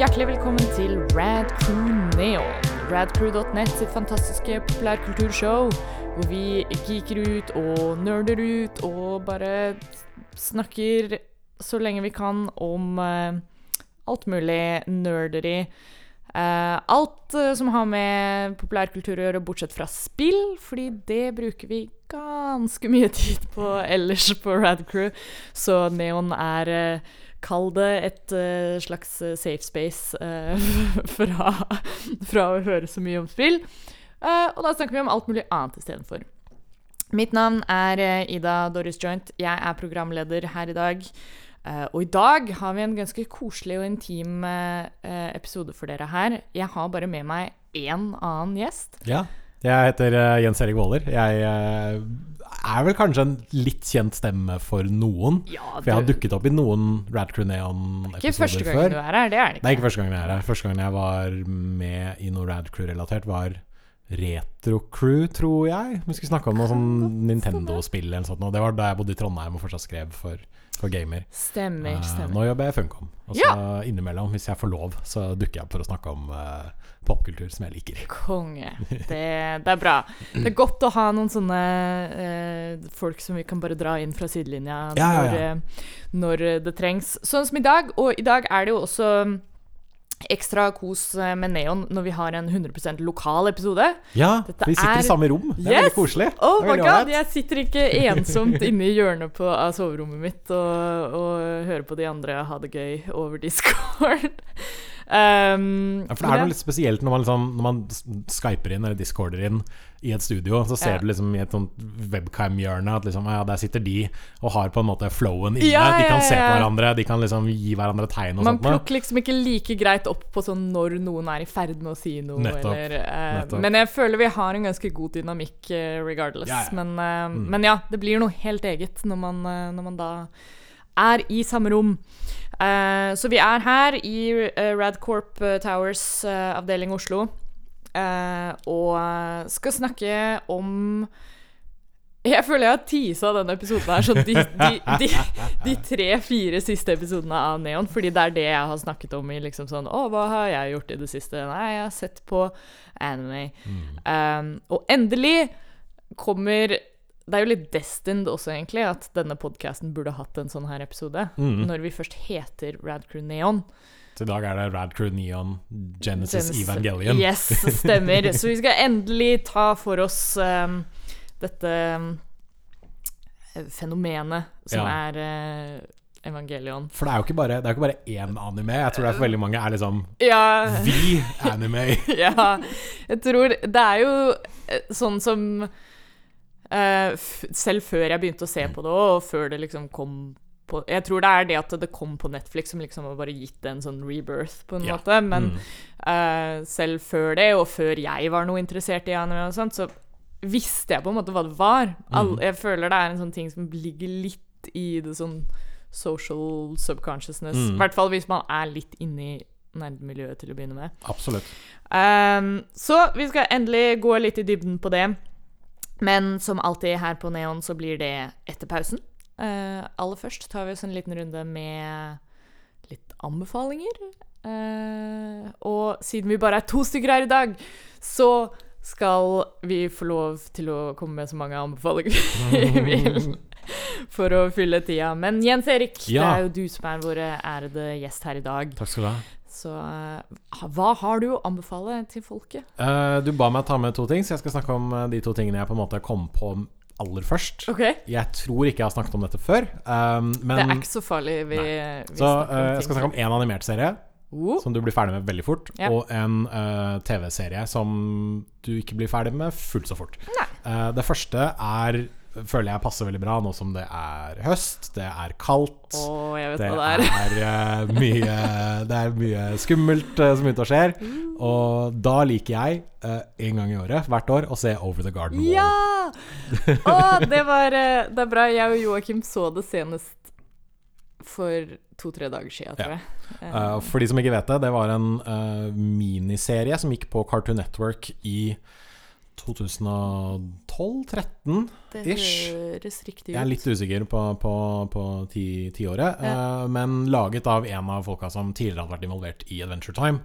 Hjertelig velkommen til Rad Crew Neon. Radcrew.net sitt fantastiske populærkulturshow hvor vi geeker ut og nerder ut og bare snakker så lenge vi kan om uh, alt mulig nerderi. Uh, alt uh, som har med populærkultur å gjøre, bortsett fra spill, fordi det bruker vi ganske mye tid på ellers på Radcrew. Så Neon er eh, Kall det et uh, slags eh, safe space uh, fra, fra å høre så mye om spill. Uh, og da snakker vi om alt mulig annet istedenfor. Mitt navn er Ida Doris Joint. Jeg er programleder her i dag. Og i dag har vi en ganske koselig og intim episode for dere her. Jeg har bare med meg én annen gjest. Ja. Jeg heter eh, Jens Erik Våler. Jeg eh, er vel kanskje en litt kjent stemme for noen. Ja, For jeg har dukket opp i noen Rad Crew Neon-episoder Ikke første gangen før. du er her, det er det Det er ikke. ikke første gangen jeg er her. Første gangen jeg var med i noe Radcrew-relatert, var Retro-crew, tror jeg. Vi skulle snakke om noe sånn Nintendo-spill eller noe sånt. Og det var da jeg bodde i Trondheim og fortsatt skrev for, for Gamer. Stemmer, Eh, stemmer. nå jobber jeg i Funcom. Og så innimellom, hvis jeg får lov, så dukker jeg opp for å snakke om eh, popkultur som jeg liker. Konge. Det, det er bra. Det er godt å ha noen sånne eh, folk som vi kan bare dra inn fra sidelinja Ja, ja, ja. eh, når det trengs. Sånn som i dag. Og i dag er det jo også ekstra kos eh, med Neon når vi har en 100% lokal episode. Ja, Dette vi sitter er- i samme rom. Det er veldig koselig. Oh my god, jeg sitter ikke ensomt inne i hjørnet på, av soverommet mitt og, og hører på de andre ha det gøy over Discord. Um, Ja, for det er noe litt spesielt når man, liksom, når man skyper inn eller discorder inn i et studio, så ser Ja. du liksom i et sånt webcam-hjørne at liksom, ja, der sitter de og har på en måte flowen inne. Ja, de kan se på hverandre, de kan liksom gi hverandre tegn og Man sånt. Man plukker liksom ikke like greit opp på sånn når noen er i ferd med å si noe. Nettopp, Eller, uh, nettopp. men jeg føler vi har en ganske god dynamikk eh, regardless. Men, uh, Mm. men ja, det blir noe helt eget når man, når man da er i samme rom. Eh, så vi er her i uh, Radcorp eh, Towers uh, avdeling Oslo og skal snakke om jeg føler jeg har teasa denne episoden her, så de, de, de, de tre-fire siste episodene av Neon, fordi det er det jeg har snakket om i liksom sånn Å, hva har jeg gjort i det siste? Nei, jeg har sett på anime. Um, og endelig kommer Det er jo litt destined også, egentlig, at denne podkasten burde hatt en sånn her episode. Mm. Når vi først heter Radcrew Neon. Så i dag er det Radcrew Neon Genesis Genesis- Evangelion. Yes, stemmer. Så vi skal endelig ta for oss um, dette um, fenomenet som Ja. er uh, evangelion. For det er jo ikke bare, det er ikke bare én anime. Jeg tror det er for veldig mange er liksom Ja, The anime. ja. Jeg tror Det er jo eh, sånn som eh, Selv før jeg begynte å se på det, og før det liksom kom på Jeg tror det er det at det kom på Netflix som liksom har bare gitt det en sånn rebirth, på en Ja. måte. Men Mm. uh, selv før det, og før jeg var noe interessert i anime og sånt, så visste jeg på en måte hva det var. All, Mm. jeg føler det er en sånn ting som ligger litt i det sånn social subconsciousness. I Mm. hvert fall hvis man er litt inni nerdmiljøet til å begynne med. Absolutt. Um, så vi skal endelig gå litt i dybden på det. Men som alltid her på Neon så blir det etter pausen. Uh, aller først tar vi oss en liten runde med litt anbefalinger. Uh, og siden vi bare er to stykker her i dag, så skal vi få lov til å komme med så mange anbefalinger vi vil. For å fylle tida. Men Jens Erik, det er jo du som er vår ærede gjest her i dag. Takk skal du ha. Så eh, hva har du å anbefale til folket? Uh, du ba meg ta med to ting, så jeg skal snakke om eh, de to tingene jeg på en måte kom på aller først. Okay. Jeg tror ikke jeg har snakket om dette før, um, men det er ikke så farlig. Vi, vi Så uh, jeg skal snakke om én animert serie Uh. som du blir ferdig med veldig fort, Yeah. og en uh, TV-serie som du ikke blir ferdig med fullt så fort. Det første er føler jeg passer veldig bra nå som det er høst, det er kaldt. Oh, Det er. er, uh, mye, det er mye skummelt uh, som ute og skjer. Og da liker jeg uh, en gang i året, hvert år, å se Over the Garden Wall. Ja! Oh, det var Det er bra. Jeg og Joakim så det senest for to-tre dager siden, tror jeg. Ja. For de som ikke vet det, det var en miniserie som gikk på Cartoon Network i 2012-13. Det høres riktig ut. Jeg er litt usikker på, på, på ti- tiåret, Ja. eh, men laget av en av folka som tidligere hadde vært involvert i Adventure Time.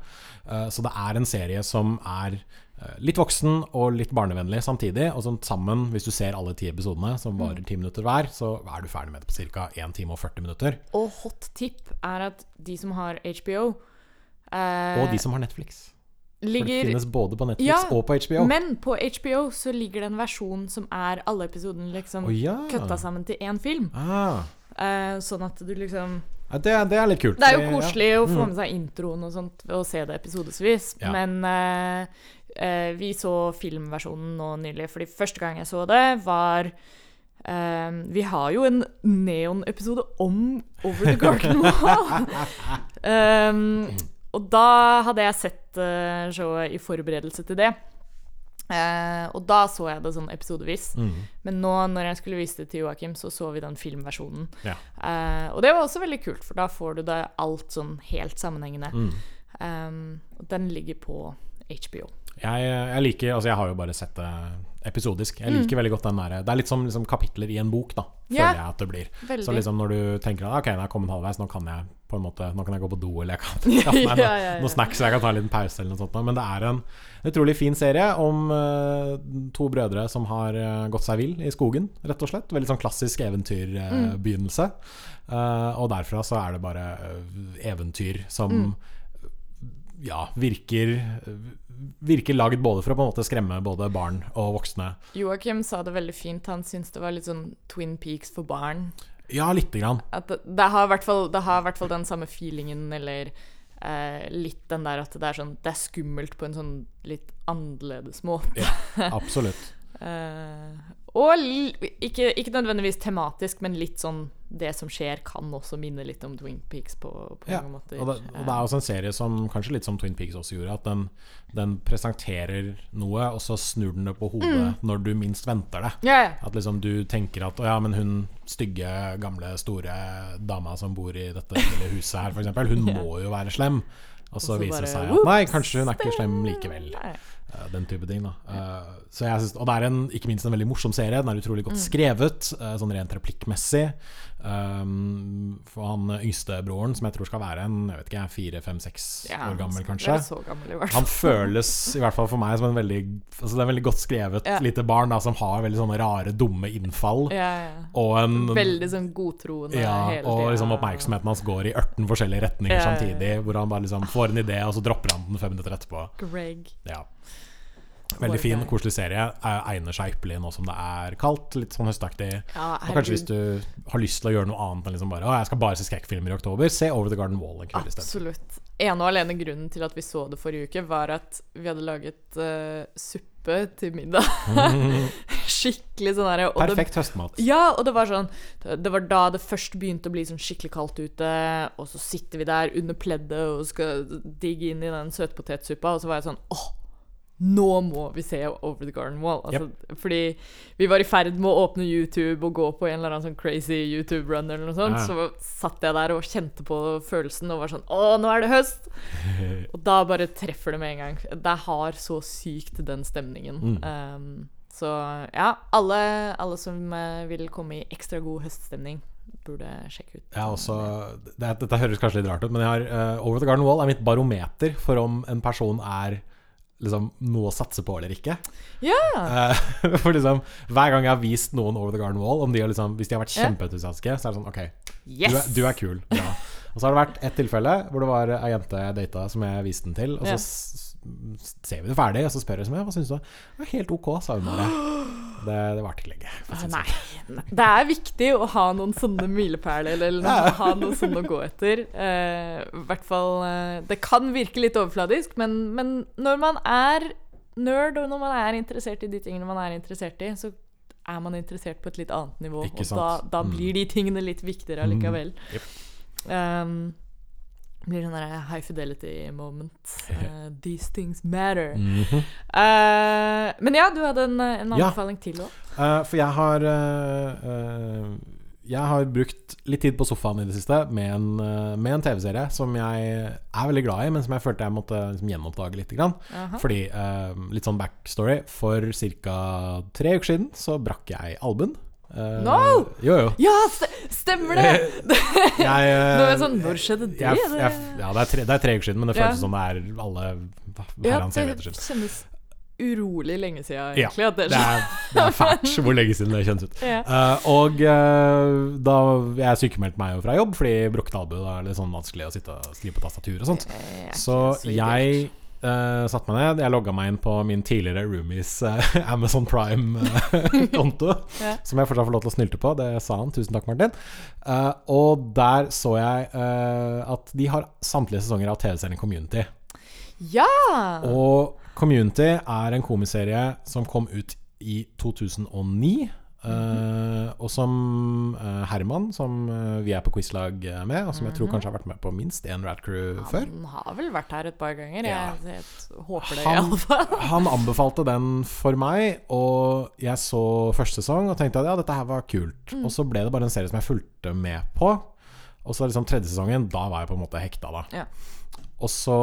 Eh, så det er en serie som er eh, litt voksen og litt barnevennlig samtidig. Og sånn sammen, hvis du ser alle ti episodene, som varer Mm. ti minutter hver, så er du ferdig med det på ca. 1 time og 40 minutter. Og hot tip er at de som har HBO eh, Og de som har Netflix. For det finnes både på Netflix Ja, og på HBO. Men på HBO så ligger det en versjon som er alle episodene liksom oh, ja. kutta sammen til én film. Ah. Uh, sånn at du liksom Ja, det, det er litt kult. Det er jo koselig å få Mm. med seg introen og sånt å se det episodevis, men uh, uh, vi så filmversjonen nå nylig, fordi første gang jeg så det, var eh, Vi har jo en Neon-episode om Over the Garden Wall. um, og da hadde jeg sett uh, showet i forberedelse til det. Uh, og da så jeg det sånn episodevis. Mm. Men nå når jeg skulle vise det til Joakim, så så vi den filmversjonen. Ja. Uh, og det var også veldig kult, for da får du det alt sånn helt sammenhengende. Mm. Um, og den ligger på HBO. Jeg, jeg liker Altså, jeg har jo bare sett det episodisk. Jeg liker veldig godt den derre Det er litt som liksom, kapitler i en bok, da, føler yeah. jeg at det blir. Veldig. Så liksom når du tenker at ok, nå er jeg kommet halvveis, nå kan jeg på en måte Nå kan jeg gå på do, eller jeg kan skaffe meg Ja, ja, ja. noen snacks, jeg kan ta en liten pause eller noe sånt. Men det er en utrolig fin serie om uh, to brødre som har uh, gått seg vill i skogen, rett og slett. Veldig sånn klassisk eventyrbegynnelse. eventyrbegynnelse. Eh, og derfra så er det bare eventyr som Mm. ja, virker Virker lagd både for å på en måte skremme både barn og voksne. Joakim sa det veldig fint. Han syntes det var litt sånn Twin Peaks for barn. Ja, lite grann. At det, det har i hvert fall- det har i hvert fall den samme feelingen, eller eh, litt den der at det er sånn Det er skummelt på en sånn litt annerledes måte. Ja, absolutt. Eh, og ikke, ikke nødvendigvis tematisk, men litt sånn Det som skjer, kan også minne litt om Twin Peaks på, på Ja, mange måter. og det, og det er også en serie som kanskje litt som Twin Peaks også gjorde, at den, den presenterer noe, og så snur den det på hodet når du minst venter det. ja, ja. At liksom du tenker at å ja, men hun stygge, gamle, store dama som bor i dette lille huset her, f.eks., hun må jo være slem. Og så viser det seg at nei, kanskje hun er ikke slem likevel. Nei. Eh, Den type ting, da. uh, så jeg synes, og det er en, ikke minst en veldig morsom serie. Den er utrolig Mm. godt skrevet, uh, sånn rent replikkmessig. Um, for han yngstebroren, som jeg tror skal være en jeg vet ikke, fire, fem, seks år gammel, kanskje. gammel. Han føles, i hvert fall for meg, som en veldig Altså det er en veldig godt skrevet Ja. lite barn da, som har veldig sånne rare, dumme innfall. Ja, ja. Og en Veldig sånn godtroende ja, hele og liksom oppmerksomheten hans går i 18 forskjellige retninger samtidig. Hvor han bare liksom får en idé, og så dropper han den fem minutter etterpå. Greg. Ja. Veldig fin, koselig serie. Eh, Egner seg ypperlig nå som det er kaldt. Litt sånn høstaktig. Ja, Og kanskje hvis du har lyst til å gjøre noe annet enn liksom bare Å, jeg skal bare se skrekkfilmer i oktober, se Over the Garden Wall en kveld isteden. Absolutt. Ene og alene grunnen til at vi så det forrige uke, var at vi hadde laget uh, suppe til middag. Skikkelig sånn herre Perfekt høstmat. Ja, og det var sånn Det var da det først begynte å bli sånn skikkelig kaldt ute, og så sitter vi der under pleddet og skal digge inn i den søtpotetsuppa, og så var jeg sånn åh, nå må vi se Over the Garden Wall. Altså, Fordi vi var i ferd med å åpne YouTube og gå på en eller annen sånn crazy YouTube-run eller noe sånt. Ja. Så satt jeg der og kjente på følelsen og var sånn Å, nå er det høst! Og da bare treffer det med en gang. Det har så sykt den stemningen. Mm. Um, så ja, alle, alle som eh, vil komme i ekstra god høststemning, burde sjekke ut. Også, det, dette høres kanskje litt rart ut, men har, uh, Over the Garden Wall er mitt barometer for om en person er liksom, noe å satse på eller ikke. Ja! Uh, for liksom, Hver gang jeg har vist noen Over the Garden Wall, om de liksom, hvis de har vært Ja. kjempeentusiastiske, så er det sånn OK, Yes! du, er, du er kul. Bra. Og så har det vært et tilfelle hvor det var ei jente jeg data som jeg viste den til, og så Ja. Ser vi det ferdig, og så spør jeg hva syns du? Det var helt OK, sa hun bare. Det, det varte ikke lenge. Nei, sånn. nei. Det er viktig å ha noen sånne milepæler, eller noe, ha noe sånn å gå etter. Eh, hvert fall eh, Det kan virke litt overfladisk, men, men når man er nerd, og når man er interessert i de tingene man er interessert i, så er man interessert på et litt annet nivå. Og da, da Mm. blir de tingene litt viktigere allikevel. Jep. Um, det blir sånn der high fidelity moment. Uh, these things matter. Mm -hmm. uh, men ja, du hadde en, en Ja. anbefaling til òg. Uh, for jeg har eh, eh, jeg har brukt litt tid på sofaen i det siste med en, eh, en TV-serie som jeg er veldig glad i, men som jeg følte jeg måtte liksom, gjenoppdage litt. Grann. Aha. Fordi, eh, litt sånn backstory For ca. tre uker siden så brakk jeg albuen. Eh, No! Jo, jo. Ja, st stemmer det! Jeg, uh, sånn, Når skjedde det? jeg, jeg, ja, det er, tre, det er tre uker siden, men det Ja. føles som det er alle ja, herrens det evigheter siden. kjennes urolig lenge siden, Ja, egentlig. at det Det er, det er fælt hvor lenge siden det kjennes ut. Ja. Uh, og da Jeg sykemeldte meg jo fra jobb fordi brukket albue da er det sånn vanskelig å sitte og skrive på tastatur og sånt. Så jeg uh, satte meg ned. Jeg logga meg inn på min tidligere roomies uh, Amazon Prime-konto. Ja. Som jeg fortsatt får lov til å snylte på. Det sa han. Tusen takk, Martin. Eh, og der så jeg eh, at de har samtlige sesonger av TV-serien Community. Ja! Og Community er en komiserie som kom ut i 2009. eh, og som uh, Herman, som uh, vi er på quizlag med, og som jeg tror kanskje har vært med på minst én Radcrew Crew før. Han har vel vært her et par ganger. Ja. Jeg, jeg håper det, Han- iallfall. Han anbefalte den for meg, og jeg så første sesong og tenkte at ja, dette her var kult. Og så ble det bare en serie som jeg fulgte med på. Og så liksom tredje sesongen, da var jeg på en måte hekta, da. Ja. Og så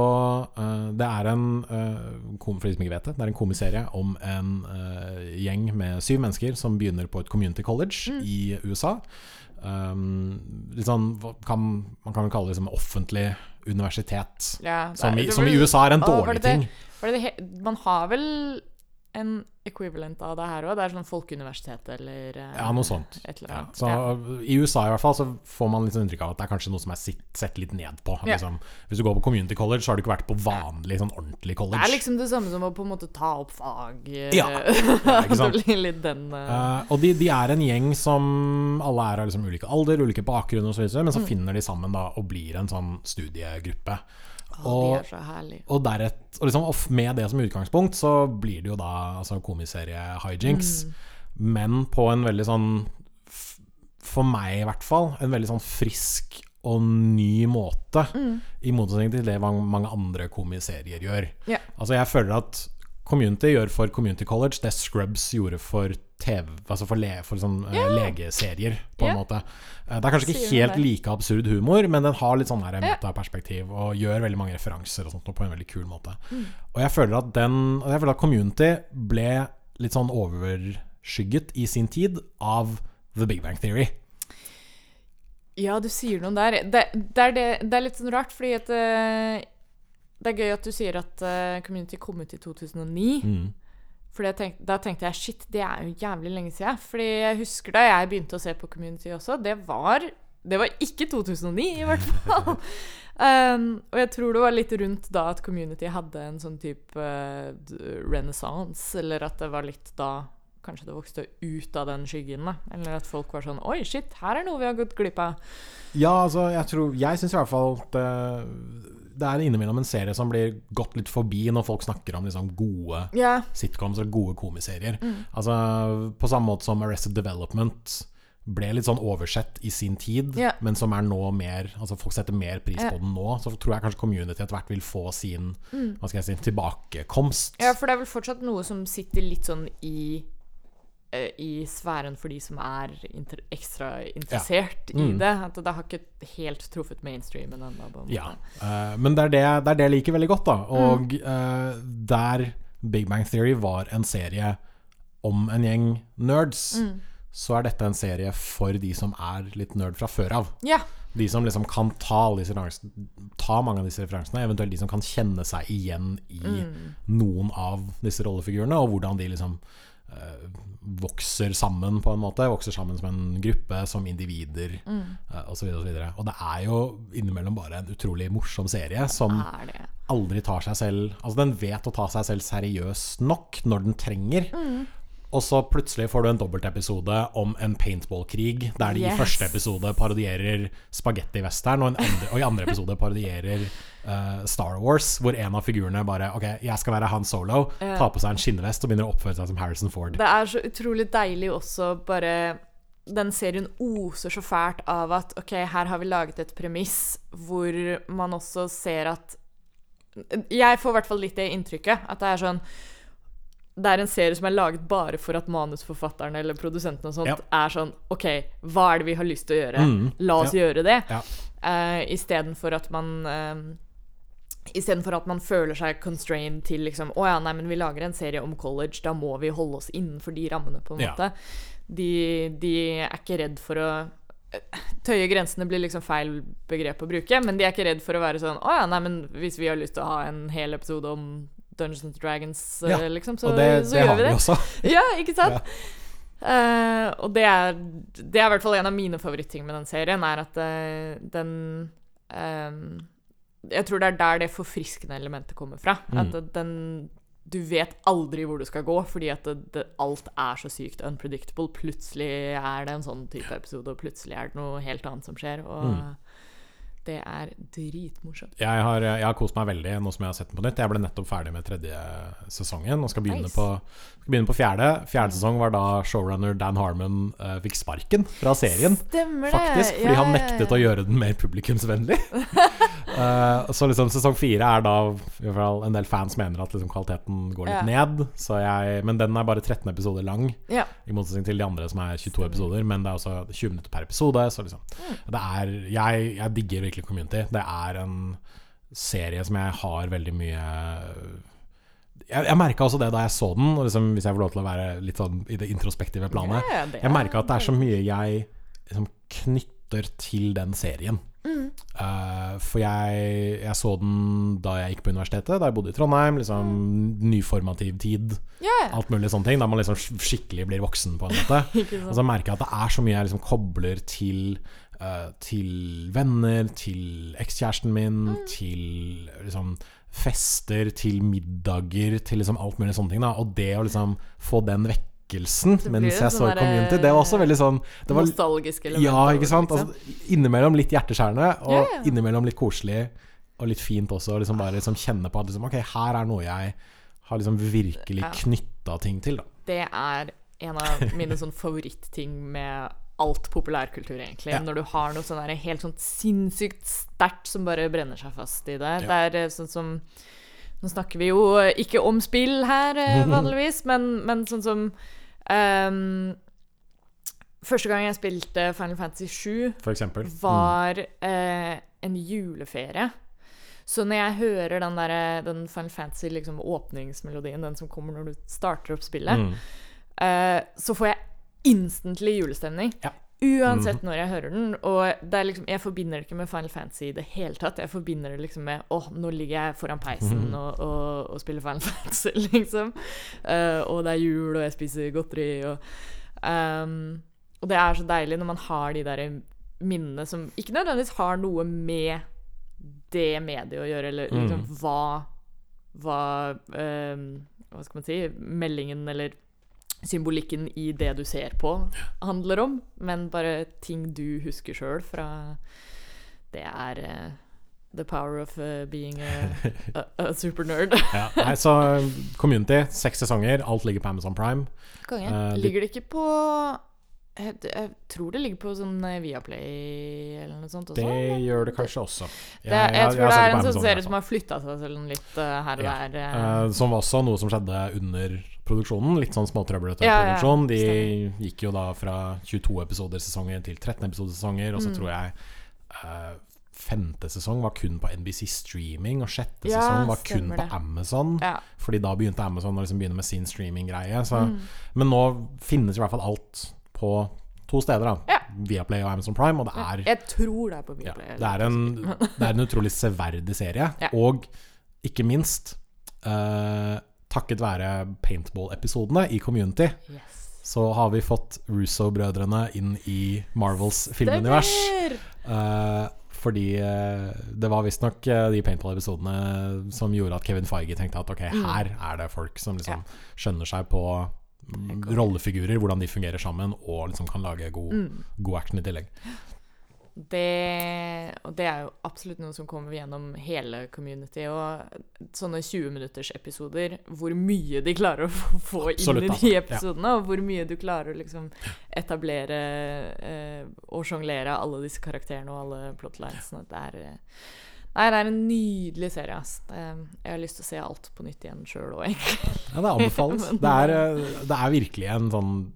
eh, Det er en eh, For de som ikke vet det, det er en komiserie om en eh, gjeng med syv mennesker som begynner på et community college i USA. Um, litt sånn kan, Man kan vel kalle det liksom offentlig universitet. Ja, Som i, som i USA er en Å, dårlig det ting. Det man har vel en equivalent av det her òg? Det er sånn folkeuniversitet eller eh, Ja, noe sånt. Ja, så ja. I USA i hvert fall så får man litt sånn inntrykk av at det er kanskje noe som er sitt, sett litt ned på. Ja. Liksom. Hvis du går på community college, så har du ikke vært på vanlig, sånn ordentlig college. Det er liksom det samme som å på en måte ta opp fag. eh, Ja, ikke sant? den uh... Uh, og de, de er en gjeng som alle er av liksom ulike alder, ulike bakgrunner osv., men Mm. så finner de sammen da og blir en sånn studiegruppe. Å, De og- er så herlige. Og, deret, og liksom, og med det som utgangspunkt, så blir det jo da altså, komiserie hijinks. Mm. Men på en veldig sånn For meg i hvert fall, en veldig sånn frisk og ny måte. Mm. I motsetning til det mange andre komiserier gjør. Yeah. Altså Jeg føler at Community gjør for Community College det Scrubs gjorde for TV Altså for, le, for sånn, yeah. Legeserier, på en måte. Eh, Det er kanskje ikke Sier helt like absurd humor, men den har litt sånn her metaperspektiv og gjør veldig mange referanser og sånt på en veldig kul måte. Mm. Og jeg føler at den Jeg føler at Community ble litt sånn overskygget i sin tid av The Big Bang Theory. Ja, du sier noe der. Det, det, er, det, det er litt sånn rart, fordi at eh, Det er gøy at du sier at eh, Community kom ut i 2009. Mm. Fordi jeg tenk, da tenkte jeg shit, det er jo jævlig lenge siden. Fordi jeg husker da jeg begynte å se på Community også. Det var, det var ikke 2009, i hvert fall. um, og jeg tror det var litt rundt da at Community hadde en sånn type uh, renaissance. Eller at det var litt da Kanskje det vokste ut av den skyggen. da Eller at folk var sånn Oi, shit, her er noe vi har gått glipp av. Ja, altså, jeg tror Jeg syns i hvert fall at det, det er innimellom en serie som blir gått litt forbi når folk snakker om liksom gode yeah. sitcoms og gode komiserier. Mm. Altså På samme måte som Arrested Development ble litt sånn oversett i sin tid, yeah. men som er nå mer Altså folk setter mer pris yeah. på den nå. Så tror jeg kanskje Community etter hvert vil få sin Hva skal jeg si tilbakekomst. Mm. Ja, for det er vel fortsatt noe som sitter litt sånn i I sfæren for de som er inter ekstra interessert i Mm. det. At det har ikke helt truffet mainstreamen ennå. Ja, Uh, men det er det, det er det jeg liker veldig godt, da. Mm. Og eh, der Big Bang Theory var en serie om en gjeng nerds, Mm. så er dette en serie for de som er litt nerd fra før av. Ja. De som liksom kan ta, disse ta mange av disse referansene, eventuelt de som kan kjenne seg igjen i Mm. noen av disse rollefigurene, og hvordan de liksom eh, vokser sammen, på en måte. Vokser sammen som en gruppe, som individer, Mm. osv. og så videre og så videre. Og det er jo innimellom bare en utrolig morsom serie som aldri tar seg selv Altså, den vet å ta seg selv seriøst nok når den trenger. Mm. Og så plutselig får du en dobbeltepisode om en paintballkrig, der de Yes. i første episode parodierer spagetti-western, og, og i andre episode parodierer uh, Star Wars, hvor en av figurene bare Ok, jeg skal være Han Solo, Ja. tar på seg en skinnvest og begynner å oppføre seg som Harrison Ford. Det er så utrolig deilig også bare Den serien oser så fælt av at OK, her har vi laget et premiss hvor man også ser at Jeg får i hvert fall litt det inntrykket. At det er sånn det er en serie som er laget bare for at manusforfatterne eller produsentene og sånt Ja. er sånn OK, hva er det vi har lyst til å gjøre? Mm, La oss ja. gjøre det. Ja. Uh, Istedenfor at man uh, Istedenfor at man føler seg constrained til liksom Å ja, nei, men vi lager en serie om college, da må vi holde oss innenfor de rammene, på en måte. De, de er ikke redd for å Tøye grensene blir liksom feil begrep å bruke, men de er ikke redd for å være sånn Å ja, nei, men hvis vi har lyst til å ha en hel episode om Dungeons and Dragons, uh, Ja, liksom, så, Og det, så det gjør har vi vi det. også. Ja, ikke sant? Eh, og det er, det er i hvert fall en av mine favoritting med den serien, er at uh, den eh, Jeg tror det er der det forfriskende elementet kommer fra. Mm. At den Du vet aldri hvor du skal gå, fordi at det, det, alt er så sykt unpredictable. Plutselig er det en sånn type episode, og plutselig er det noe helt annet som skjer. Og Mm. Det er dritmorsomt. Jeg har, jeg har kost meg veldig nå som jeg har sett den på nytt. Jeg ble nettopp ferdig med tredje sesongen og skal begynne, Nice. på, skal begynne på fjerde. Fjerde sesong var da showrunner Dan Harmon uh, fikk sparken fra serien. Stemmer det! Faktisk, fordi han nektet å gjøre den mer publikumsvennlig. Eh, så liksom sesong fire er da i hvert fall En del fans mener at liksom kvaliteten går litt ned. Så jeg, men den er bare 13 episoder lang, Ja. i motsetning til de andre som er 22 episoder. Men det er også 20 minutter per episode. Så liksom det er, jeg, jeg digger virkelig Community. Det er en serie som jeg har veldig mye Jeg, jeg merka også det da jeg så den, og liksom, hvis jeg får lov til å være litt sånn i det introspektive planet. Ja, det Jeg er- merka at det er så mye jeg liksom knytter til den serien. Eh, for jeg, jeg så den da jeg gikk på universitetet, da jeg bodde i Trondheim. Liksom Nyformativ tid, ja. alt mulig sånne ting. Da man liksom skikkelig blir voksen, på en måte. Og så merker jeg at det er så mye jeg liksom kobler til uh, Til venner, til ekskjæresten min, Mm. til liksom fester, til middager, til liksom alt mulig sånne ting. Da. Og det å liksom få den vekkelsen mens jeg så Community, det var også veldig sånn det var, Nostalgisk element. Ja, ikke sant? liksom. Altså, innimellom litt hjerteskjærende, og yeah, yeah. innimellom litt koselig. Og litt fint også, og liksom bare liksom kjenne på at liksom, ok, her er noe jeg har liksom virkelig knytta ting til. Da. det er en av mine sånn favorittting med alt populærkultur, egentlig. Ja. Når du har noe sånn der helt sånn sinnssykt sterkt som bare brenner seg fast i det. Ja. Det er eh, sånn som Nå snakker vi jo ikke om spill her, eh, vanligvis, men, men sånn som ehm, Første gang jeg spilte Final Fantasy 7, For eksempel. var eh, en juleferie. Så når jeg hører den, der, den Final Fantasy liksom, åpningsmelodien, den som kommer når du starter opp spillet, Mm. eh, så får jeg instantly julestemning. Ja. Uansett når jeg hører den. Og det liksom, jeg forbinder det ikke med Final Fantasy i det hele tatt. Jeg forbinder det liksom med åh, nå ligger jeg foran peisen Mhm. og, og, og spiller Final Fantasy, liksom. Uh, og det er jul, og jeg spiser godteri, og um, Og det er så deilig når man har de der minnene som ikke nødvendigvis har noe med det mediet å gjøre, eller liksom Mm. hva Hva um, Hva skal man si Meldingen eller symbolikken i det du ser på, handler om, men bare ting du husker sjøl fra Det er uh, the power of uh, being a, a, a supernerd. Ja. Nei, så Community, seks sesonger, alt ligger på Amazon Prime. Konge. Uh, ligger det ikke på jeg, jeg tror det ligger på sånn Viaplay eller noe sånt også. Det eller? gjør det kanskje også. Det, jeg, jeg tror det er en sånn serie som har flytta seg selv litt uh, her og Ja. der. Eh, som var også noe som skjedde under produksjonen. Litt sånn småtrøblete Ja, ja, produksjon. De stemmer. gikk jo da fra 22 episoder sesonger til 13 episoder sesonger, og så Mm. tror jeg uh, femte sesong var kun på NBC Streaming, og sjette Ja, sesong var kun på. Amazon. ja. Fordi da begynte Amazon å liksom begynne med sin streaminggreie. Så. Mm. Men nå finnes i hvert fall alt på to steder. da Ja. Viaplay og Amazon Prime. Og det er Jeg tror det er på ja, Viaplay. det, er en, det er en utrolig severdig serie. Ja. Og ikke minst eh, takket være paintball-episodene i Community, Yes. så har vi fått Russo-brødrene inn i Marvels filmunivers. Eh, fordi eh, det var visstnok uh, de paintball-episodene som gjorde at Kevin Feige tenkte at ok, Mm. her er det folk som liksom skjønner seg på mm, rollefigurer, hvordan de fungerer sammen, og liksom kan lage god, Mm. god action i tillegg. Det, og det er jo absolutt noe som kommer gjennom hele community. Og sånne 20-minuttersepisoder, hvor mye de klarer å få- få Absolutt, inn i de de Ja. episodene, og hvor mye du klarer å liksom etablere eh, og sjonglere alle disse karakterene og alle plotlinesene. Det er, eh, Nei, det er en nydelig serie. ass. Jeg har lyst til å se alt på nytt igjen sjøl òg, egentlig. Ja, det anbefales. Det er, eh, det er virkelig en sånn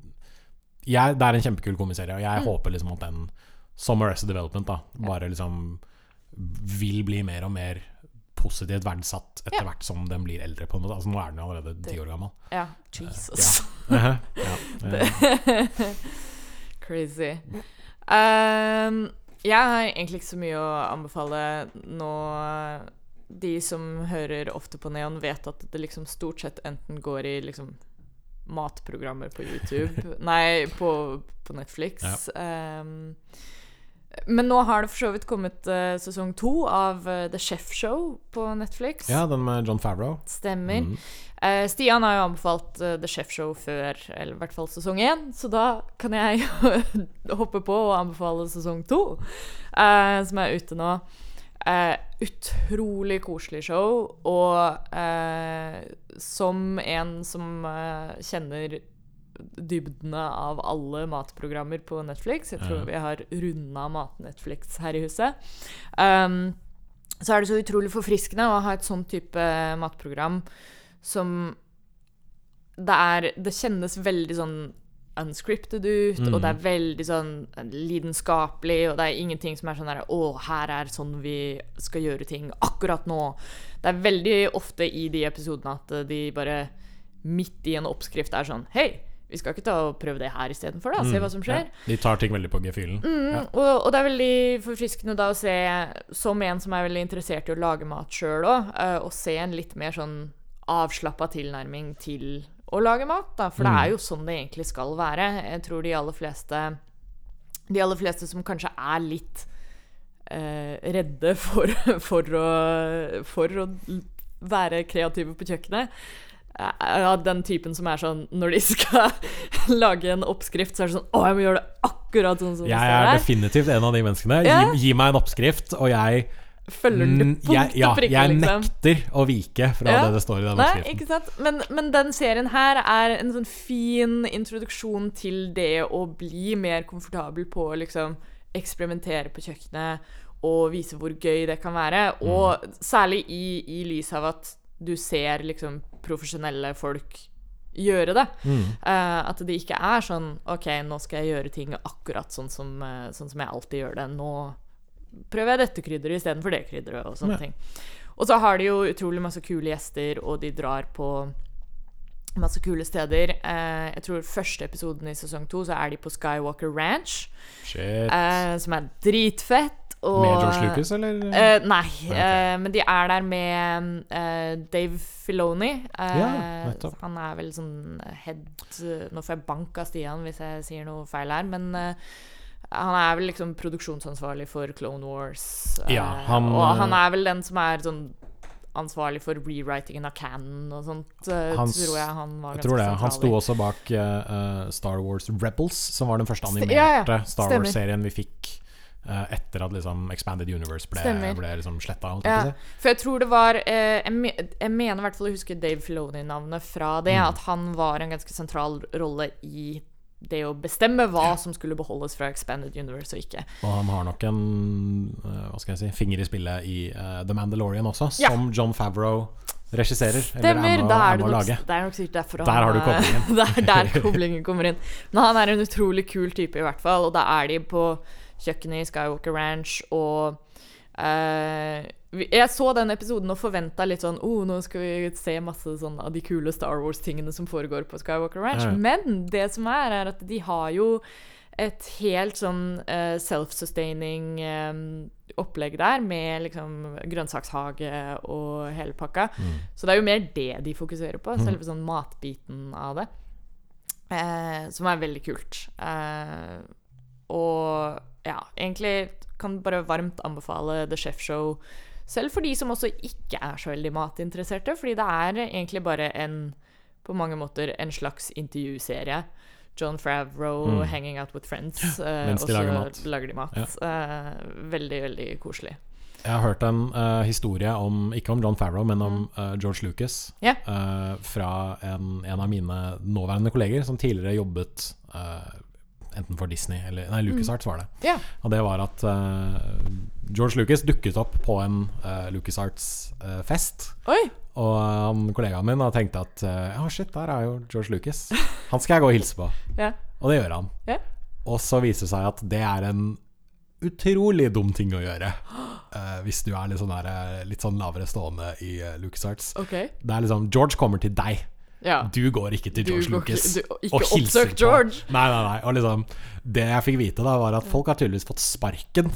jeg, Det er en kjempekul komiserie, og jeg Mm. håper liksom at den, som Arrested Development, da, bare liksom vil bli mer og mer positivt verdsatt etter Ja. hvert som den blir eldre. på en måte Altså Nå er den jo allerede ti år gammel. Ja, Jesus. ja. eh, Crazy. Um, jeg har egentlig ikke så mye å anbefale nå. De som hører ofte på Neon, vet at det liksom stort sett enten går i liksom matprogrammer på YouTube Nei, på, på Netflix. Ehm, men nå har det for så vidt kommet uh, sesong to av uh, The Chef Show på Netflix. ja, den med John Favreau. Stemmer. Mm. Uh, Stian har jo anbefalt The Chef Show før, eller i hvert fall sesong én, så da kan jeg hoppe på og anbefale sesong to, som er ute nå. Utrolig koselig show, og som en som kjenner dybdene av alle matprogrammer på Netflix, jeg tror vi har runda mat-Netflix her i huset, um, så er det så utrolig forfriskende å ha et sånn type matprogram som det er Det kjennes veldig sånn unscripted ut, Mm. og det er veldig sånn lidenskapelig, og det er ingenting som er sånn der Å, her er sånn vi skal gjøre ting akkurat nå. Det er veldig ofte i de episodene at de bare midt i en oppskrift er sånn Hei, vi skal ikke ta og prøve det her istedenfor, da? Se hva som skjer. Ja, de tar ting veldig på gefühlen. Mm, Ja. og, og det er veldig forfriskende da å se, som en som er veldig interessert i å lage mat sjøl òg, å se en litt mer sånn avslappa tilnærming til å lage mat, da. For det Mm. er jo sånn det egentlig skal være. Jeg tror de aller fleste De aller fleste som kanskje er litt eh, redde for, for, å, for å være kreative på kjøkkenet, er av den typen som er sånn Når de skal lage en oppskrift, så er det sånn Å, jeg må gjøre det akkurat sånn som det Jeg er definitivt en av de menneskene. Ja. Gi, gi meg en oppskrift, og jeg Følger det Mm, punkt jeg, ja, og prikke, jeg liksom. nekter å vike fra Ja. det det står i den oppskriften. Men, men den serien her er en sånn fin introduksjon til det å bli mer komfortabel på å liksom eksperimentere på kjøkkenet og vise hvor gøy det kan være. Og særlig i, i lys av at du ser liksom profesjonelle folk gjøre det. Mm. Uh, at det ikke er sånn OK, nå skal jeg gjøre ting akkurat sånn som, uh, sånn som jeg alltid gjør det. Nå prøver jeg dette krydderet istedenfor det krydderet, og sånne Ja. ting. Og så har de jo utrolig masse kule gjester, og de drar på masse kule steder. Uh, jeg tror første episoden i sesong to så er de på Skywalker Ranch, Shit. som er dritfett. Og, Med George Lucas, eller? Uh, nei, okay. uh, men de er der med uh, Dave Filoni. Ja, nettopp. han er vel sånn head Nå får jeg bank av Stian hvis jeg sier noe feil her, men han er vel liksom produksjonsansvarlig for Clone Wars. Ja, han- og han er vel den som er sånn ansvarlig for rewritingen av canon og sånt. eh, Han tror jeg han var ganske tror det. Han sto også bak eh, Star Wars Rebels, som var den første St- animerte ja, ja. Star Wars-serien vi fikk etter at liksom Expanded Universe ble, Stemmer. ble liksom sletta. Ja, for jeg tror det var eh, jeg, me jeg mener i hvert fall å huske Dave Filoni-navnet fra det. Mm. At han var en ganske sentral rolle i det å bestemme hva som skulle beholdes fra Expanded Universe og ikke. Og han har nok en eh, hva skal jeg si, finger i spillet i uh, The Mandalorian også, Ja. som John Favreau regisserer. Eller Stemmer! er med, er det, nok, det er nok sikkert derfor Der har du eh, koblingen. det er der koblingen kommer inn. Men han er en utrolig kul type, i hvert fall. Og da er de på kjøkkenet i Skywalker Ranch, og uh, jeg så den episoden og forventa litt sånn oh, nå skal vi se masse sånn av de kule Star Wars-tingene som foregår på Skywalker Ranch. Ja. Men det som er, er at de har jo et helt sånn uh, self-sustaining um, opplegg der, med liksom grønnsakshage og hele pakka. Mm. Så det er jo mer det de fokuserer på, Mm. selve sånn matbiten av det. Eh, som er veldig kult. Eh, og ja, egentlig kan bare varmt anbefale The Chef Show. Selv for de som også ikke er så veldig matinteresserte, fordi det er egentlig bare en på mange måter en slags intervjuserie. John Favreau Mm. hanging out with friends. Ja, Mens de lager mat. lager de mat. Eh, veldig, veldig koselig. Jeg har hørt en uh, historie om, ikke om John Favreau, men om uh, George Lucas. Ja. eh, fra en, en av mine nåværende kolleger, som tidligere jobbet eh, enten for Disney eller Nei, LucasArts var det. Ja. Og det var at uh, George Lucas dukket opp på en uh, LucasArts-fest. Oi! og um, kollegaen min har tenkt at eh, oh, shit, der er jo George Lucas. Han skal jeg gå og hilse på. Ja. Og det gjør han. Ja. Og så viser det seg at det er en utrolig dum ting å gjøre. Uh, hvis du er litt sånn, der, eh, litt sånn lavere stående i uh, LucasArts. Okay. Det er liksom George kommer til deg. Ja. Du går ikke til George går Lucas ikke- du- ikke og hilser på. George. Nei, nei, nei. Og liksom, det jeg fikk vite, da var at folk har tydeligvis fått sparken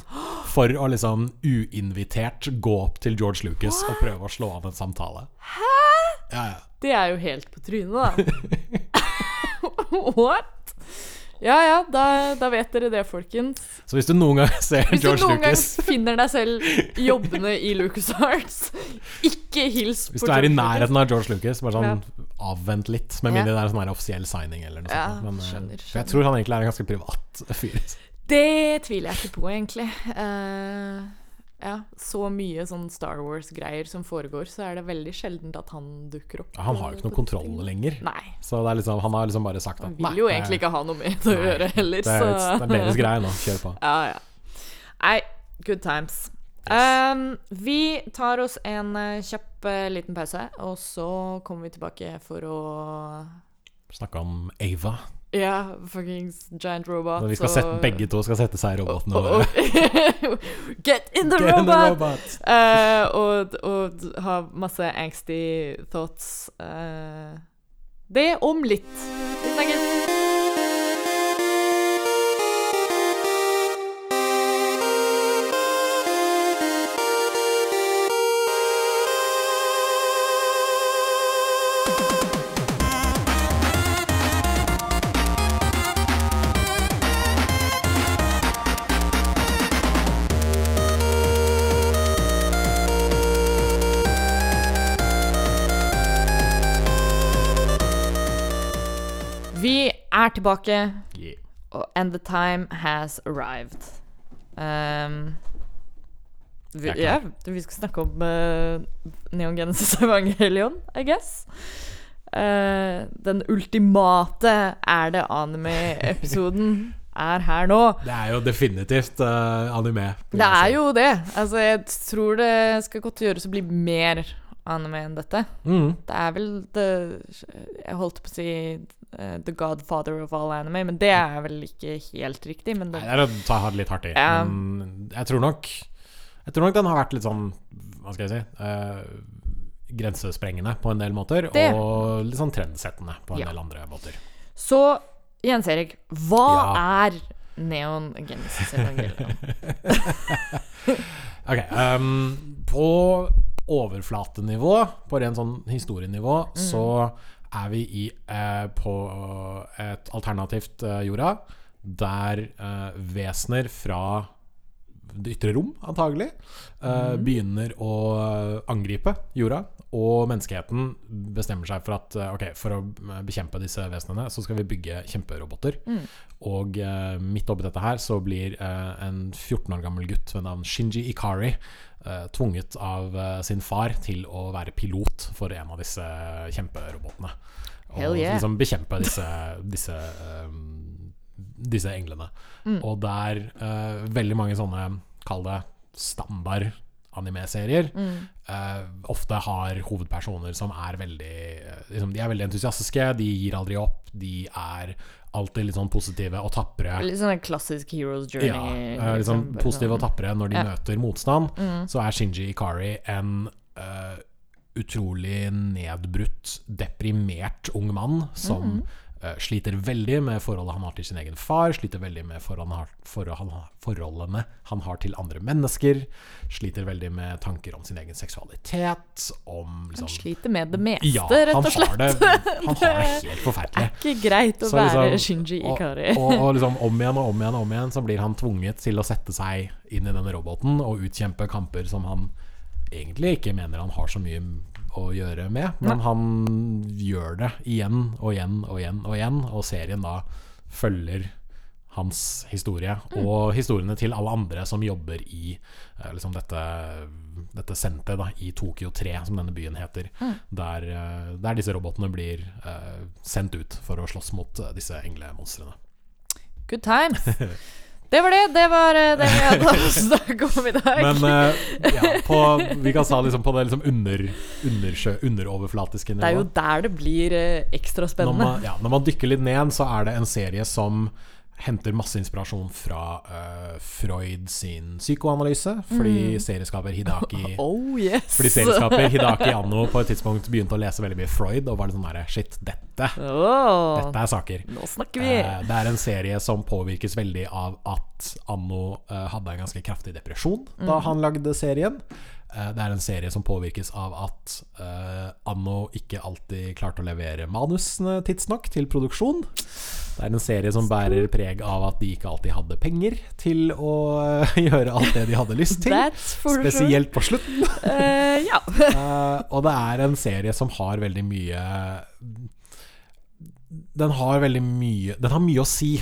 for å liksom uinvitert gå opp til George Lucas og prøve å slå av en samtale. Hæ? Ja, ja. Det er jo helt på trynet, da. What? Ja ja, da, da vet dere det, folkens. Så hvis du noen gang ser Hvis du noen noen gang finner deg selv jobbende i LucasArts, ikke hils på Hvis du er i nærheten av George Lucas, bare sånn Ja. avvent litt. Med mindre det er en sånn offisiell signing eller noe Ja, sånt. Men, skjønner, skjønner, for jeg tror han egentlig er en ganske privat fyr. Det tviler jeg ikke på, egentlig. Eh, ja, så mye sånn Star Wars-greier som foregår, så er det veldig sjeldent at han dukker opp. Han har jo ikke noen noe kontroll lenger. Nei. Så det er liksom, han har liksom bare sagt Han vil nei, jo egentlig ikke ha noe med det å gjøre heller, det, er, så det er deres greie nå. Kjør på. Ja, ja. Nei, good times. Um, vi tar oss en eh, kjapp eh, liten pause, og så kommer vi tilbake for å Snakke om Ava. Ja, fuckings giant robot. Vi skal sette, begge to skal sette seg i roboten. og, Og, og, Get in the Get in the robot! robot! Eh, og, og ha masse angsty thoughts. Uh, det om litt. Vi snakkes. Er tilbake, Yeah. and the time has arrived. Um, vi, ja, vi skal snakke om uh, Neon Genesis Evangelion, I guess. Uh, den ultimate er det anime-episoden er her nå. Det er jo definitivt uh, anime. Det er jo det. Altså, jeg tror det skal godt gjøres å bli mer anime enn dette. mm. Det er vel det Jeg holdt på å si eh, The Godfather of all anime, men det er vel ikke helt riktig. Men Nei, det, det er å ta det litt hardt i. Ja. Men jeg tror nok Jeg tror nok den har vært litt sånn Hva skal jeg si uh, Grensesprengende på en del måter. Det. Og litt sånn trendsettende på en Ja. del andre måter. Så Jens Erik, hva Ja. er Neon Genesis Evangelion? Ok, Um, på overflatenivå, på ren sånn historienivå, Mm. så er vi i, eh, på et alternativt eh, jorda, der eh, vesener fra det ytre rom, antagelig, eh, Mm. begynner å angripe jorda. Og menneskeheten bestemmer seg for at eh, ok, for å bekjempe disse vesenene, så skal vi bygge kjemperoboter. Mm. Og eh, midt oppi dette her så blir eh, en 14 år gammel gutt ved navn Shinji Ikari eh, tvunget av eh, sin far til å være pilot for en av disse kjemperobotene. Og yeah. liksom bekjempe disse, disse, eh, disse englene. Mm. Og det er veldig mange sånne, kall det standard anime-serier, Mm. uh, ofte har hovedpersoner som er veldig eh, liksom, De er veldig entusiastiske, de gir aldri opp, de er alltid litt sånn positive og tapre. Litt sånn en klassisk Heroes Journey. Ja, uh, liksom liksom, positive og tapre når de Ja. møter motstand. Mm. Så er Shinji Ikari en uh, utrolig nedbrutt, deprimert ung mann som Mm. eh, sliter veldig med forholdet han har til sin egen far, sliter veldig med han han forholdene han har til andre mennesker, sliter veldig med tanker om sin egen seksualitet, om Han liksom sliter med det meste, Ja, rett og slett. har det, han har det helt forferdelig. Det er Ikke greit å Så være liksom- Shinji og, Ikari. og, og liksom om igjen og om igjen og om igjen så blir han tvunget til å sette seg inn i denne roboten og utkjempe kamper som han egentlig ikke mener han har så mye å gjøre med, men Nei. han gjør det igjen og igjen og igjen og igjen, og serien da følger hans historie Mm. og historiene til alle andre som jobber i eh, liksom dette, dette senteret da, i Tokyo 3, som denne byen heter, Mm. der, eh, der disse robotene blir uh, sendt ut for å slåss mot disse englemonstrene. Good times. Det var det. Det var eh, det vi hadde å snakke om i dag. Men uh, ja, på, vi kan sa liksom på det liksom under, undersjø, underoverflatiske det er jo der det blir uh, ekstra Når spennende. man, ja, når man dykker litt ned, så er det en serie som henter masse inspirasjon fra uh, Freud sin psykoanalyse. Fordi serieskaper Hidaki Oh yes. Fordi serieskaper Hidaki Anno på et tidspunkt begynte å lese veldig mye Freud og var litt sånn derre Shit, dette, oh, dette er saker. nå snakker vi. Uh, det er en serie som påvirkes veldig av at Anno uh, hadde en ganske kraftig depresjon da Mhm. han lagde serien. Eh, det er en serie som påvirkes av at uh, Anno ikke alltid klarte å levere manusene tidsnok til produksjon. Det er en serie som bærer preg av at de ikke alltid hadde penger til å uh, gjøre alt det de hadde lyst til. Spesielt på slutten. uh, ja. Og det er en serie som har veldig mye Den har veldig mye Den har mye å si.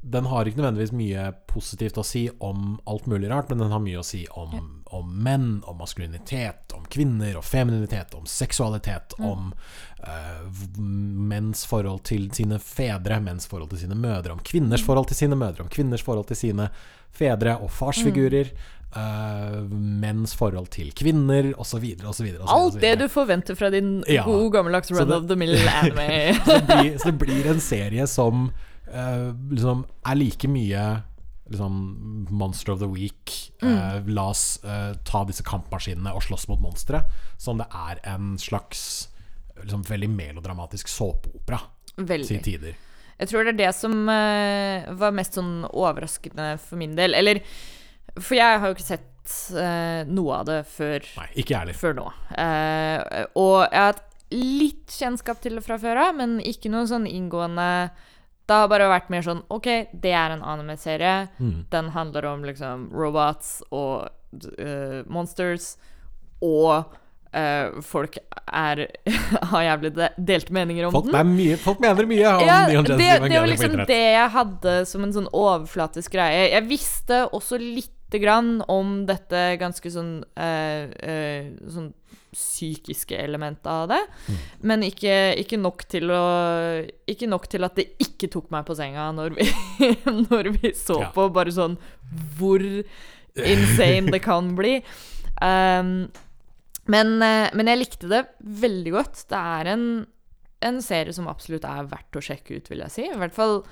Den har ikke nødvendigvis mye positivt å si om alt mulig rart, men den har mye å si om, om menn, om maskulinitet, om kvinner og femininitet, om seksualitet, om uh, menns forhold til sine fedre, menns forhold til sine mødre, om kvinners forhold til sine mødre, om kvinners forhold til sine fedre og farsfigurer. eh, menns forhold til kvinner, osv., osv. Alt det du forventer fra din Ja. gode gammeldags run det- of the mill anime. så, det blir, så det blir en serie som eh, liksom er like mye liksom Monster of the Week. eh, la oss eh, ta disse kampmaskinene og slåss mot monstre. Som det er en slags liksom, veldig melodramatisk såpeopera til tider. Jeg tror det er det som eh, var mest sånn overraskende for min del. Eller For jeg har jo ikke sett eh, noe av det før, Nei, før nå. Eh, og jeg har hatt litt kjennskap til det fra før av, men ikke noe sånn inngående Det har bare vært mer sånn OK, det er en anime-serie. Mm. Den handler om liksom robots og uh, monsters, og uh, folk er har jævlig de delte meninger om Folk, den. mye, folk mener mye om Ja, Neon Genesis det var liksom det jeg hadde som en sånn overflatisk greie. Jeg visste også lite grann om dette ganske sånn uh, Sånn psykiske elementet av det, Mm. men ikke, ikke nok til å Ikke nok til at det ikke tok meg på senga når vi, når vi så Ja. på bare sånn hvor insane det kan bli. Um, men, eh, men jeg likte det veldig godt. Det er en, en serie som absolutt er verdt å sjekke ut, vil jeg si. I hvert fall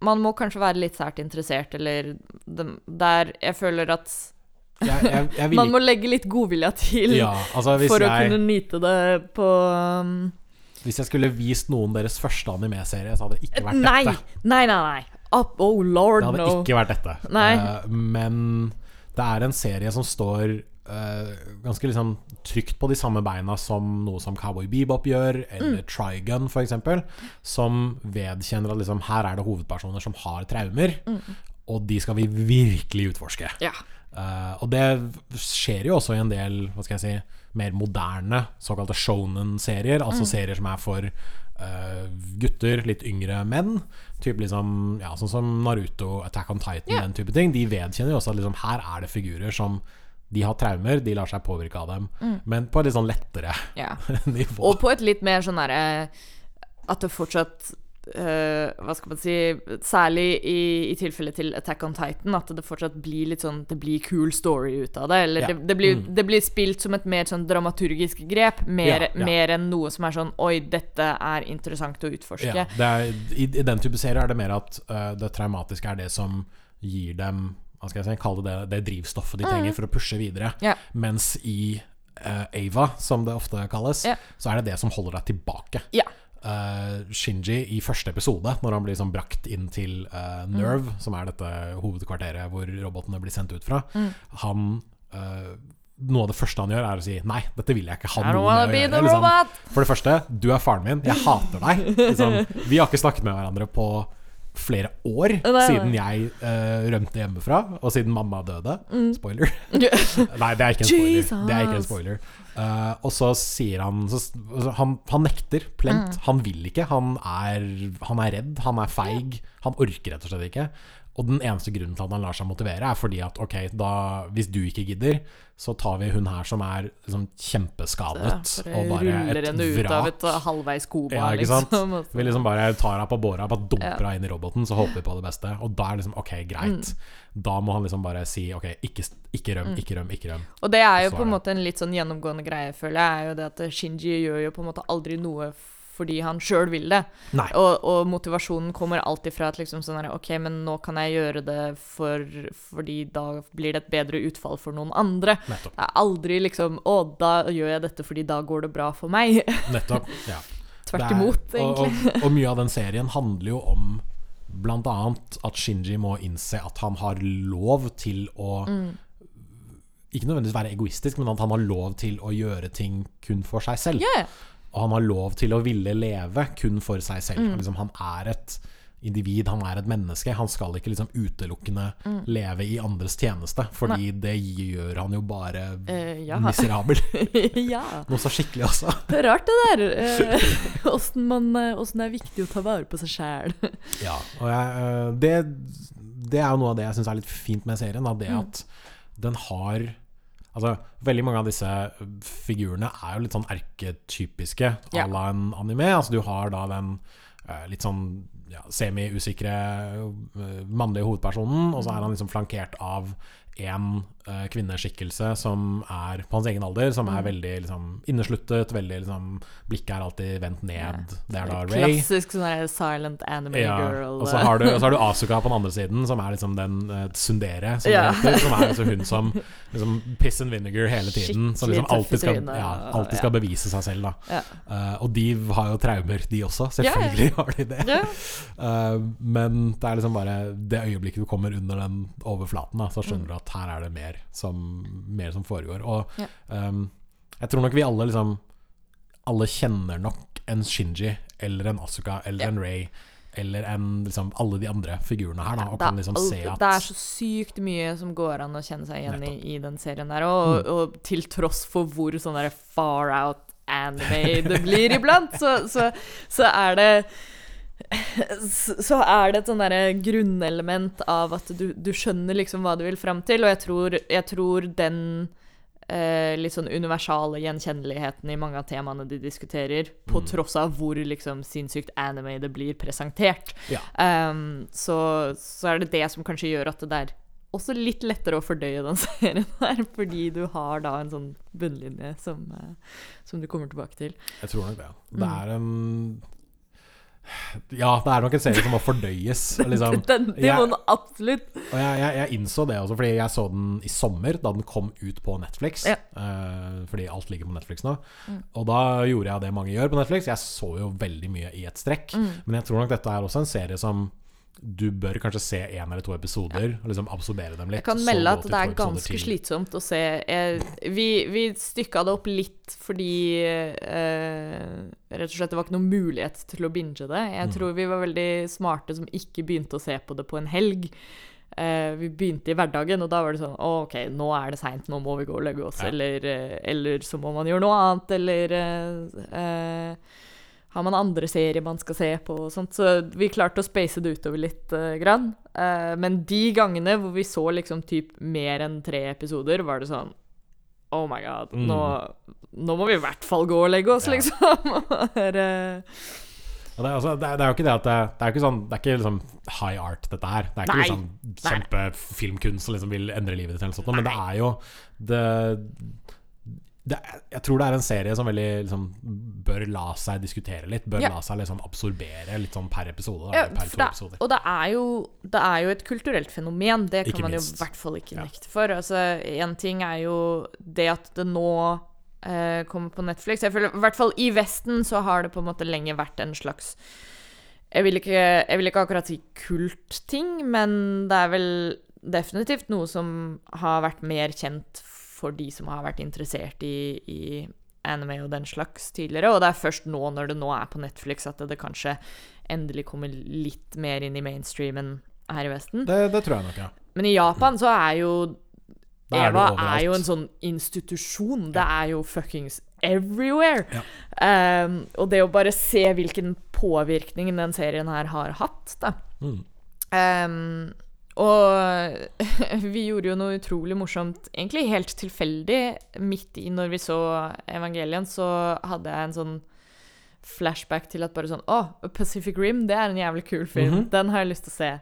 Man må kanskje være litt sært interessert, eller der jeg føler at Jeg, jeg, jeg man må legge litt godvilja til ja, altså for å kunne nyte det på um, Hvis jeg skulle vist noen deres første anime-serie, så hadde det ikke vært Nei! dette. Nei, nei, nei. Up, oh lord, Det hadde no. ikke vært dette. Eh, men det er en serie som står uh, ganske liksom trygt på de samme beina som noe som Cowboy Bebop gjør, Mm. eller Trigun f.eks., som vedkjenner at liksom, her er det hovedpersoner som har traumer, Mm. og de skal vi virkelig utforske. Ja. Eh, og det skjer jo også i en del hva skal jeg si, mer moderne såkalte shonen-serier. Altså serier som er for uh, gutter, litt yngre menn. Typ liksom, ja, sånn som Naruto, Attack on Titan, yeah. den type ting. De vedkjenner jo også at liksom, her er det figurer som de har traumer, de lar seg påvirke av dem. Men på et litt sånn lettere yeah. nivå. Og på et litt mer sånn derre At det fortsatt eh, Hva skal man si Særlig i, i tilfellet til Attack on Titan, at det fortsatt blir litt sånn Det blir cool story ut av det. Eller Ja. det, det, blir, Mm. det blir spilt som et mer sånn dramaturgisk grep, mer, Ja, ja. mer enn noe som er sånn Oi, dette er interessant å utforske. Ja, det er, i, I den type serier er det mer at uh, det traumatiske er det som gir dem Hva skal jeg si, kalle det det drivstoffet de trenger for å pushe videre. Mens i øh, Ava, som det ofte kalles, så er det det som holder deg tilbake. Ja. Uh, Shinji i første episode, når han blir sånn brakt inn til uh, Nerve, som er dette hovedkvarteret hvor robotene blir sendt ut fra, han uh, Noe av det første han gjør, er å si 'nei, dette vil jeg ikke ha noe med å gjøre'. Liksom. For det første, du er faren min. Jeg hater deg. Liksom, vi har ikke snakket med hverandre på flere år Nei, nei. siden jeg uh, rømte hjemmefra, og siden mamma døde. Spoiler. Nei, det er ikke en spoiler. Jesus. Det er ikke en spoiler. Eh, og så sier han så, han, han nekter plent. Han vil ikke. Han er, han er redd. Han er feig. Han orker rett og slett ikke. Og den eneste grunnen til at han lar seg motivere, er fordi at ok, da, hvis du ikke gidder, så tar vi hun her som er liksom kjempeskadet Ja, og bare ruller henne ut av et uh, halvveis koma, Ja, liksom. Vi liksom bare tar henne på båra, bare dumper Ja. inn i roboten, så håper vi på det beste. Og da er liksom ok, greit. Mm. Da må han liksom bare si ok, ikke, ikke røm, ikke røm, ikke røm. Og det er jo på en måte en litt sånn gjennomgående greie, føler jeg, er jo det at Shinji gjør jo på en måte aldri noe fordi han sjøl vil det. Og, og motivasjonen kommer alltid fra at liksom sånn her, OK, men nå kan jeg gjøre det for, fordi da blir det et bedre utfall for noen andre. Nettopp. Det er aldri liksom Å, da gjør jeg dette fordi da går det bra for meg. Nettopp. Ja. Tvert er- imot, egentlig. Og, og, og mye av den serien handler jo om annet at Shinji må innse at han har lov til å Mm. Ikke nødvendigvis være egoistisk, men at han har lov til å gjøre ting kun for seg selv. Ja. Og han har lov til å ville leve kun for seg selv. Mm. Liksom, han er et individ, han er et menneske. Han skal ikke liksom utelukkende Mm. leve i andres tjeneste, fordi det gjør han jo bare uh, ja. miserabel. ja. Noe så skikkelig også. Det er rart, det der. eh, Åssen man eh, det er viktig å ta vare på seg sjæl. Ja, og jeg, uh, det, det er jo noe av det jeg syns er litt fint med serien. Da, det Mm. at den har Altså, Veldig mange av disse figurene er jo litt sånn erketypiske à yeah. la en anime. Altså, du har da den uh, litt sånn ja, semi-usikre uh, mannlige hovedpersonen, og så er han liksom flankert av en uh, kvinneskikkelse som er på hans egen alder, som Mm. er veldig liksom innesluttet, veldig liksom Blikket er alltid vendt ned. Det er da Ray. Klassisk sånn silent anime Ja, girl. og så har, du, så har du Asuka på den andre siden, som er liksom den uh, sundere, som, Ja. heter, som er altså hun som liksom piss and vinegar hele tiden. Som liksom Skikkelig tøff i alltid skal, ja, alltid skal bevise seg selv, da. Ja. Eh, og de har jo traumer, de også. Ja, ja. Selvfølgelig har de det. Ja. Eh, men det er liksom bare det øyeblikket du kommer under den overflaten, da, så skjønner du at her er det mer som, mer som foregår. Og Ja. um, jeg tror nok vi alle liksom Alle kjenner nok en Shinji eller en Asuka eller Ja. en Ray eller en liksom alle de andre figurene her, da, og det, kan liksom se at det er så sykt mye som går an å kjenne seg igjen i, i den serien der. Og, og til tross for hvor sånn far out anime det blir iblant, så, så, så er det så er det et sånn derre grunnelement av at du, du skjønner liksom hva du vil fram til, og jeg tror, jeg tror den eh, litt sånn universale gjenkjenneligheten i mange av temaene de diskuterer, på Mm. tross av hvor liksom sinnssykt anime det blir presentert, Ja. um, så, så er det det som kanskje gjør at det er også litt lettere å fordøye den serien her, fordi du har da en sånn bunnlinje som, eh, som du kommer tilbake til. Jeg tror nok det. Mm. Det er en Ja, det er nok en serie som må fordøyes. Liksom. Den, det jeg- absolutt. Og jeg, jeg, jeg innså det også, fordi jeg så den i sommer, da den kom ut på Netflix. Ja. Uh, fordi alt ligger på Netflix nå. Mm. Og da gjorde jeg det mange gjør på Netflix. Jeg så jo veldig mye i et strekk. Mm. Men jeg tror nok dette er også en serie som du bør kanskje se én eller to episoder, og liksom absorbere dem litt. Jeg kan melde at det er ganske til. slitsomt å se. Jeg, vi vi stykka det opp litt fordi eh, Rett og slett det var ikke noen mulighet til å binge det. Jeg Mm. tror vi var veldig smarte som ikke begynte å se på det på en helg. Eh, vi begynte i hverdagen, og da var det sånn Å, OK, nå er det seint, nå må vi gå og legge oss. Ja. Eller, eh, eller så må man gjøre noe annet, eller eh, eh, har man andre serier man skal se på og sånt. Så vi klarte å space det utover litt Uh, grann. Uh, men de gangene hvor vi så liksom typ mer enn tre episoder, var det sånn Oh my god, Mm. nå, nå må vi i hvert fall gå og legge oss, Ja. liksom. Det er, det, er altså, det, er, det er jo ikke det at det, det er ikke sånn Det er ikke liksom high art, dette her. Det er ikke Nei. liksom kjempefilmkunst som liksom vil endre livet ditt, eller noe sånt, men det er jo det, det, Jeg tror det er en serie som veldig liksom, bør la seg diskutere litt. Bør Ja. la seg liksom absorbere litt sånn per episode. Da, Ja, per to det, episoder. og det er, jo, det er jo et kulturelt fenomen. Det kan Ikke man jo i hvert fall ikke Ja. nekte for. Altså, en ting er jo det at det nå eh, kommer på Netflix. Jeg føler, I hvert fall i Vesten så har det på en måte lenge vært en slags Jeg vil ikke, jeg vil ikke akkurat si kultting, men det er vel definitivt noe som har vært mer kjent for de som har vært interessert i, i anime og den slags tidligere. Og det er først nå, når det nå er på Netflix, at det, kanskje endelig kommer litt mer inn i mainstreamen her i Vesten. Det, det tror jeg nok, ja. Men i Japan så er jo er Eva er jo en sånn institusjon. Det er jo fuckings everywhere. Ja. Um, og det å bare se hvilken påvirkning den serien her har hatt, da. Mm. Um, og vi gjorde jo noe utrolig morsomt, egentlig helt tilfeldig. Midt i når vi så Evangelien, så hadde jeg en sånn flashback til at bare sånn Å, Pacific Rim, det er en jævlig kul film. Mhm. Den har jeg lyst til å se.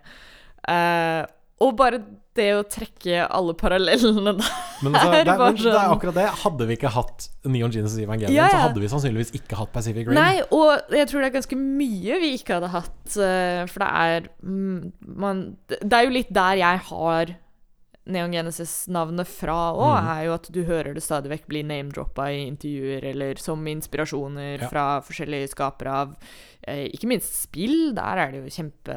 Uh, og bare det å trekke alle parallellene der Men, altså, det, er, men det er sånn- akkurat det. Hadde vi ikke hatt Neon Genesis Evangelion, Ja, så hadde vi sannsynligvis ikke hatt Pacific Rim. Nei, og jeg tror det er ganske mye vi ikke hadde hatt. eh, for det er mm, man, Det er jo litt der jeg har Neon Genesis-navnet fra òg, mm. er jo at du hører det stadig vekk bli name-droppa i intervjuer eller som inspirasjoner Ja. fra forskjellige skapere av eh, ikke minst spill. Der er det jo kjempe,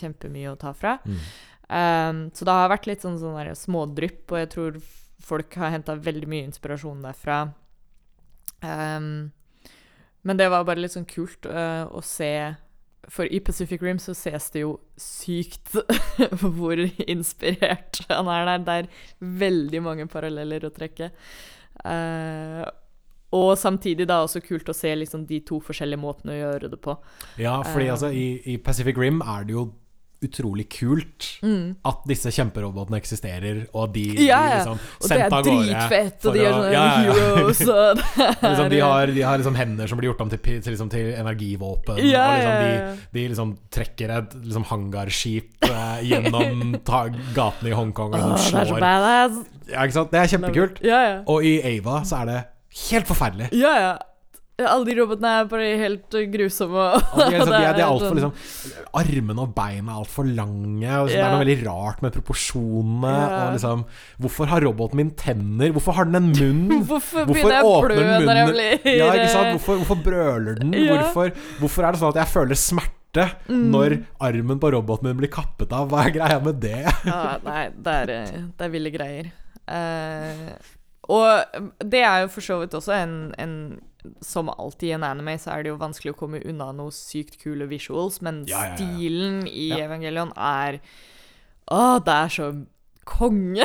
kjempemye å ta fra. Mm. Um, så det har vært litt sånn, sånn smådrypp, og jeg tror folk har henta veldig mye inspirasjon derfra. Um, men det var bare litt sånn kult uh, å se For i Pacific Rim så ses det jo sykt hvor inspirert han er der. Det er veldig mange paralleller å trekke. Uh, og samtidig da også kult å se liksom de to forskjellige måtene å gjøre det på. Ja, fordi Eh. altså, i, i Pacific Rim er det jo utrolig kult Mm. at disse kjemperobotene eksisterer, og de, Ja, de ja. liksom Og det er dritfett, og de er sånne ja, heroes, og liksom, de, har, de har liksom hender som blir gjort om til, til, liksom, til energivåpen. Ja, og liksom, de, de liksom trekker et liksom, hangarskip eh, gjennom gatene i Hongkong og liksom, Det er så slår badass! ja, ikke sant? Det er kjempekult. Og i Ava så er det helt forferdelig. Ja, ja. Alle de robotene er bare helt uh, grusomme. og- de er, liksom, de er, de er helt alt for, sånn- liksom, Armene og beina er altfor lange. Og liksom, Det er noe veldig rart med proporsjonene. Ja. Og liksom Hvorfor har roboten min tenner? Hvorfor har den en munn? Hvorfor begynner jeg å blø den når jeg munnen? blir Ja, ikke sant? Hvorfor, hvorfor brøler den? Ja. Hvorfor, hvorfor er det sånn at jeg føler smerte Mm. når armen på roboten min blir kappet av? Hva er greia med det? Ja, nei, det er, eh, det er ville greier. Uh, og det er jo for så vidt også en, en Som alltid i en anime, så er det jo vanskelig å komme unna noe sykt kule visuals, men Ja, ja, ja. stilen i. Evangelion er Å, det er så konge!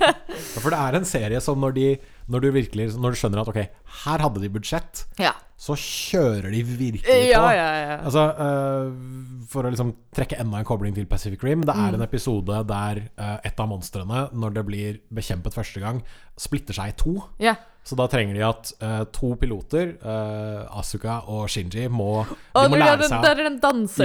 For det er en serie som når, de, når du virkelig Når du skjønner at ok, her hadde de budsjett, Ja. så kjører de virkelig på. Altså, uh, For å liksom trekke enda en kobling til Pacific Rim Det Mm. er en episode der uh, et av monstrene, når det blir bekjempet første gang, splitter seg i to. ja. Så da trenger de at uh, to piloter, uh, Asuka og Shinji, må, de må lære seg det er den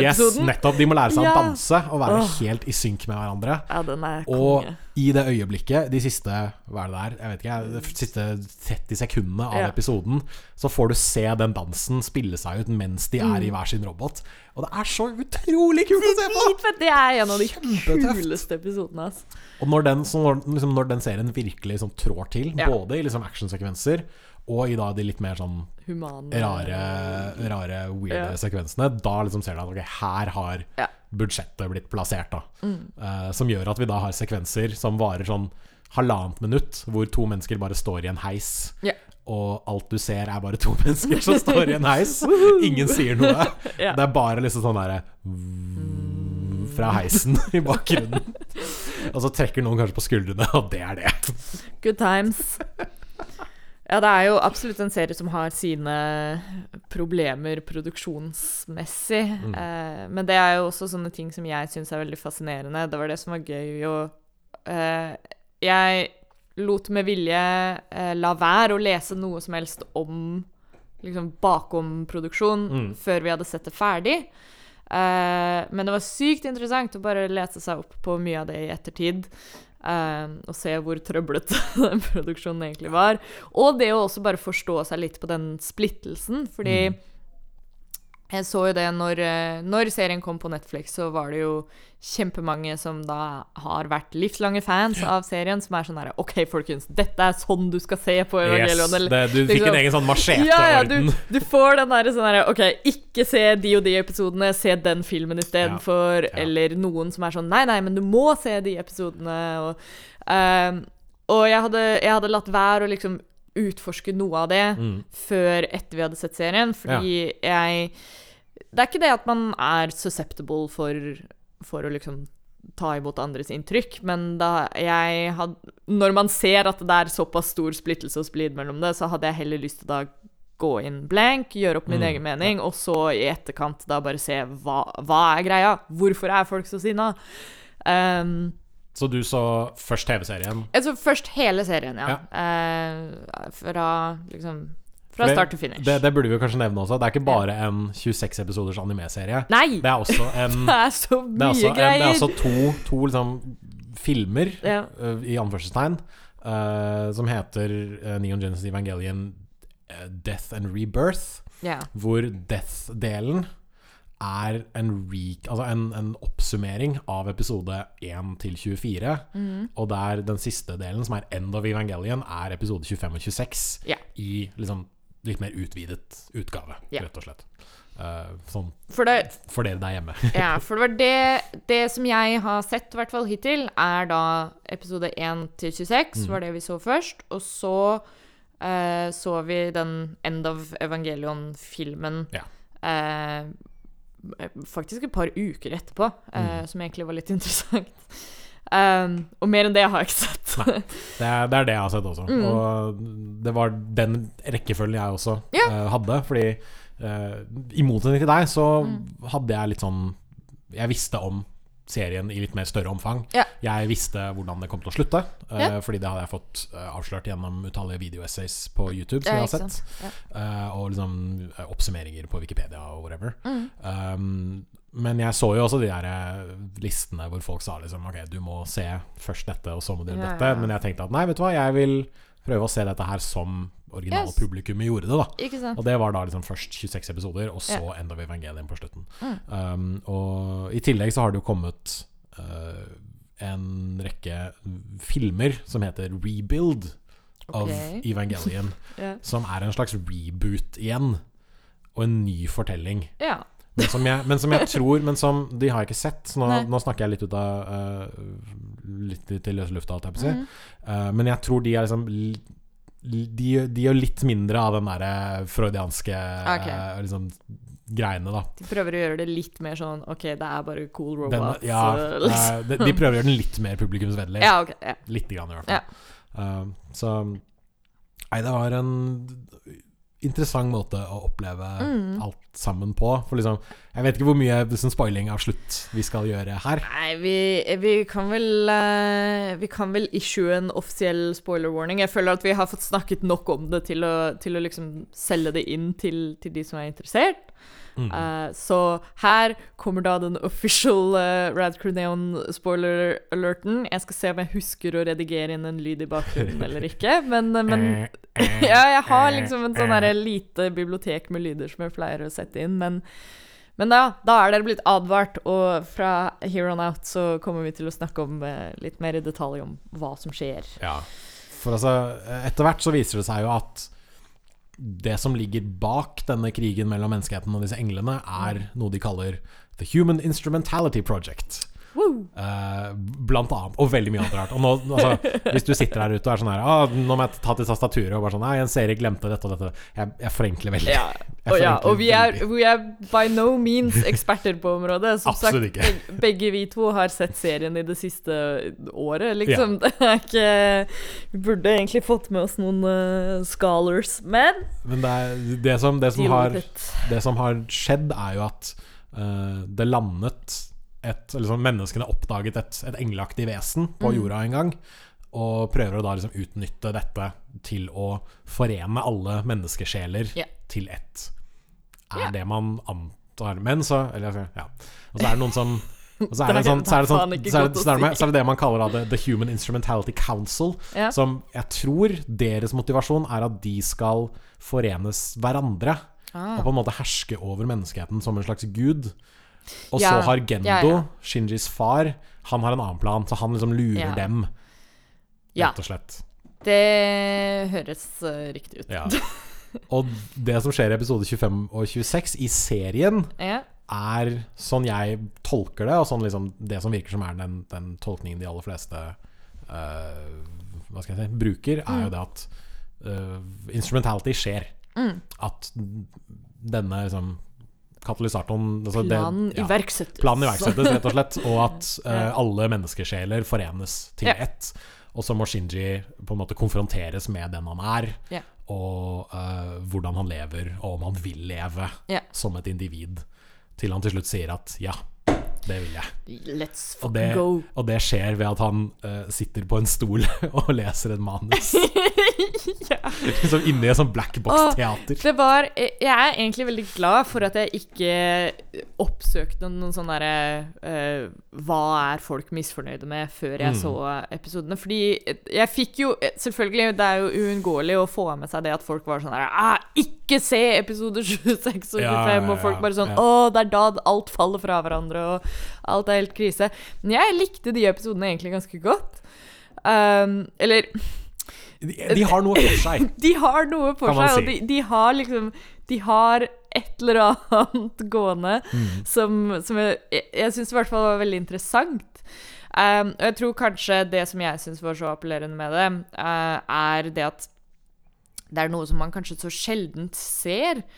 Yes, nettopp. De må lære seg å danse og være helt i synk med hverandre. ja, den er Og konge. I det øyeblikket, de siste Hva er det der? Jeg vet ikke, de siste 30 sekundene av Ja. episoden, så får du se den dansen spille seg ut mens de Mm. er i hver sin robot. Og det er så utrolig kult å se på! Det er en av de kuleste episodene. Altså. Og når den, så når, liksom, når den serien virkelig liksom, trår til, Ja. både i liksom, actionsekvenser og i da de litt mer sånn Humane rare, rare weirde Ja. sekvensene, da liksom ser du at okay, her har Ja. budsjettet blitt plassert, da. Mm. Uh, som gjør at vi da har sekvenser som varer sånn halvannet minutt, hvor to mennesker bare står i en heis. Ja. Og alt du ser, er bare to mennesker som står i en heis. Ingen sier noe. Ja. Det er bare liksom sånn derre Fra heisen i bakgrunnen. Og så trekker noen kanskje på skuldrene, og det er det. Good times. Ja, det er jo absolutt en serie som har sine problemer produksjonsmessig. Mm. Eh, men det er jo også sånne ting som jeg syns er veldig fascinerende. Det var det som var gøy å eh, Jeg lot med vilje eh, la være å lese noe som helst om liksom bakom produksjon Mm. før vi hadde sett det ferdig. Eh, men det var sykt interessant å bare lese seg opp på mye av det i ettertid. Eh, og se hvor trøblete den produksjonen egentlig var. Og det å også bare forstå seg litt på den splittelsen, fordi Mm. Jeg så jo det når, eh, når serien kom på Netflix, så var det jo kjempemange som da har vært livslange fans av serien, som er sånn herre OK, folkens, dette er sånn du skal se på Evangelion. Yes, det, du fikk liksom- en egen sånn machete-orden. ja, ja, du, du får den derre sånn herre OK, ikke se de og de episodene, se den filmen istedenfor. Ja, ja. Eller noen som er sånn Nei, nei, men du må se de episodene. Og, ehm, og jeg, hadde, jeg hadde latt være å liksom utforske noe av det Mm. før etter vi hadde sett serien, fordi jeg Det er ikke det at man er susceptible for, for å liksom ta imot andres inntrykk, men da jeg hadde Når man ser at det er såpass stor splittelse og splid mellom det, så hadde jeg heller lyst til da gå inn blank, gjøre opp min Mm, egen mening, og så i etterkant da bare se hva, hva er greia? Hvorfor er folk så sinna? Um, Så du så først TV-serien? jeg så først hele serien, ja. Ja. Eh, fra liksom Fra start til finish. Det, det burde vi kanskje nevne også. Det er ikke bare en 26 episoders animeserie. Nei! Det er også en Det er så mye Det er en, det er også to, to liksom filmer, Ja. øh, i anførselstegn, øh, som heter uh, Neon Genesis Evangelion Death and Rebirth, ja. hvor death-delen er en, reek, altså en, en oppsummering av episode 1 til 24, Mm. og der den siste delen, som er End of Evangelion, er episode 25 og 26 yeah. i liksom litt mer utvidet utgave, yeah. rett og slett. Uh, sånn For det, for dere der hjemme. Ja, for det var det Det som jeg har sett, i hvert fall hittil, er da episode 1 til 26, Mm. var det vi så først. Og så uh, så vi den End of Evangelion-filmen Ja. eh, faktisk et par uker etterpå, eh, Mm. som egentlig var litt interessant. Um, og mer enn det har jeg ikke sett. Nei. Det er, det er det jeg har sett også. Mm. Og det var den rekkefølgen jeg også Ja. uh, hadde. Fordi uh, i motsetning til deg, så Mm. hadde jeg litt sånn Jeg visste om serien i litt mer større omfang. Ja. Jeg visste hvordan det kom til å slutte, eh, Ja. fordi det hadde jeg fått eh, avslørt gjennom utallige videoessays på YouTube som Ja, jeg har sett. Ja. uh, og liksom oppsummeringer på Wikipedia og whatever. Mm. Um, men jeg så jo også de der listene hvor folk sa liksom Ok, du må se først dette, og så må du gjøre dette. Men jeg tenkte at nei, vet du hva, jeg vil prøve å se dette her som originalpublikummet gjorde det, da. Ikke sant? Og det var da liksom først 26 episoder, og så yeah. enda Evangelium på slutten. Mm. Um, og i tillegg så har det jo kommet uh, en rekke filmer som heter Rebuild of okay. Evangelion, yeah. som er en slags reboot igjen, og en ny fortelling. ja. Men som jeg, men som jeg tror Men som de har jeg ikke sett. Så nå, nå snakker jeg litt ut av uh, Litt til løse lufta, alt jeg på å si. Mm. Uh, men jeg tror de er liksom de, de gjør litt mindre av den derre freudianske Ok. eh, liksom, greiene, da. De prøver å gjøre det litt mer sånn OK, det er bare cool Den, robots. ja, eh, liksom. eh, de, de prøver å gjøre den litt mer publikumsvennlig. ja, okay, Ja. Lite grann, i hvert Ja. fall. Eh, så Nei, det var en interessant måte å oppleve Mm. alt sammen på. For liksom Jeg vet ikke hvor mye liksom, spoiling av slutt vi skal gjøre her. Nei, vi, vi kan vel uh, Vi kan vel issue en offisiell spoiler warning. Jeg føler at vi har fått snakket nok om det til å, til å liksom selge det inn til, til de som er interessert. Mm. Eh, så her kommer da den official uh, Rad Crew Neon spoiler alerten. Jeg skal se om jeg husker å redigere inn en lyd i bakgrunnen eller ikke. Men, men Eh, eh, Ja, jeg har liksom en sånn lite bibliotek med lyder som jeg pleier å sette inn, men men da, da er dere blitt advart, og fra here on out så kommer vi til å snakke om uh, litt mer i detalj om hva som skjer. Ja. For altså, etter hvert så viser det seg jo at det som ligger bak denne krigen mellom menneskeheten og disse englene, er noe de kaller The Human Instrumentality Project. Eh, blant annet. Og veldig mye annet rart. Og nå, altså, hvis du sitter der ute og er sånn her ah, Nå må jeg ta til tastaturet og bare sånn Nei, Jens Erik glemte dette og dette. Jeg, jeg forenkler veldig. Ja, Jeg og, ja, og vi er, vi er by no means eksperter på området. Som sagt, ikke. begge vi to har sett serien i det siste året, liksom. Det er ikke Vi burde egentlig fått med oss noen uh, scholars, men Men det, er, det, som, det, som har, det som har skjedd, er jo at uh, det landet et sånn, Menneskene oppdaget et, et engleaktig vesen på Mm. jorda en gang. Og prøver å da liksom utnytte dette til å forene alle menneskesjeler yeah. til ett. Er yeah. det man antar Men så Eller ja. Og så er det noen som og så er det, sånn, så er det, sånn, så er det, så er det, så er det det man kaller da the, the Human Instrumentality Council. Ja. Som jeg tror deres motivasjon er at de skal forenes hverandre. Ah. Og på en måte herske over menneskeheten som en slags gud. Og så har Gendo. Shinjis far, han har en annen plan. Så han liksom lurer dem, rett og slett. Det høres eh, riktig ut. Ja. Og det som skjer i episode 25 og 26 i serien, Ja. er sånn jeg tolker det, og sånn liksom det som virker som er den, den tolkningen de aller fleste uh, Hva skal jeg si bruker, er jo det at uh, instrumentality skjer. Mm. At denne liksom katalysatoren altså Planen ja, iverksettes. Planen iverksettes, rett og slett, og at uh, alle menneskesjeler forenes til Ja. ett. Og så må Shinji på en måte konfronteres med den han er, Ja. og uh, hvordan han lever, og om han vil leve som et individ. Til han til slutt sier at ja, Det vil jeg. Let's Og det, og det skjer ved at han uh, sitter på en stol og leser et manus. ja. liksom inni et sånn black box-teater. Det var Jeg er egentlig veldig glad for at jeg ikke oppsøkte noen sånn derre uh, Hva er folk misfornøyde med, før jeg Mm. så episodene. Fordi jeg fikk jo Selvfølgelig, det er jo uunngåelig å få med seg det at folk var sånn der ah, Ikke se episode 26 og 25! Ja, ja, og folk bare sånn. Å, det er da alt faller fra hverandre, og alt er helt krise. Men jeg likte de episodene egentlig ganske godt. Um, eller De, de har noe for seg. de har noe for seg, si. og de, de har liksom De har et eller annet gående Mm. som, som jeg, jeg, syns i hvert fall var veldig interessant. Um, og jeg tror kanskje det som jeg syns var så appellerende med det, uh, er det at det er noe som man kanskje så sjeldent ser. Ja,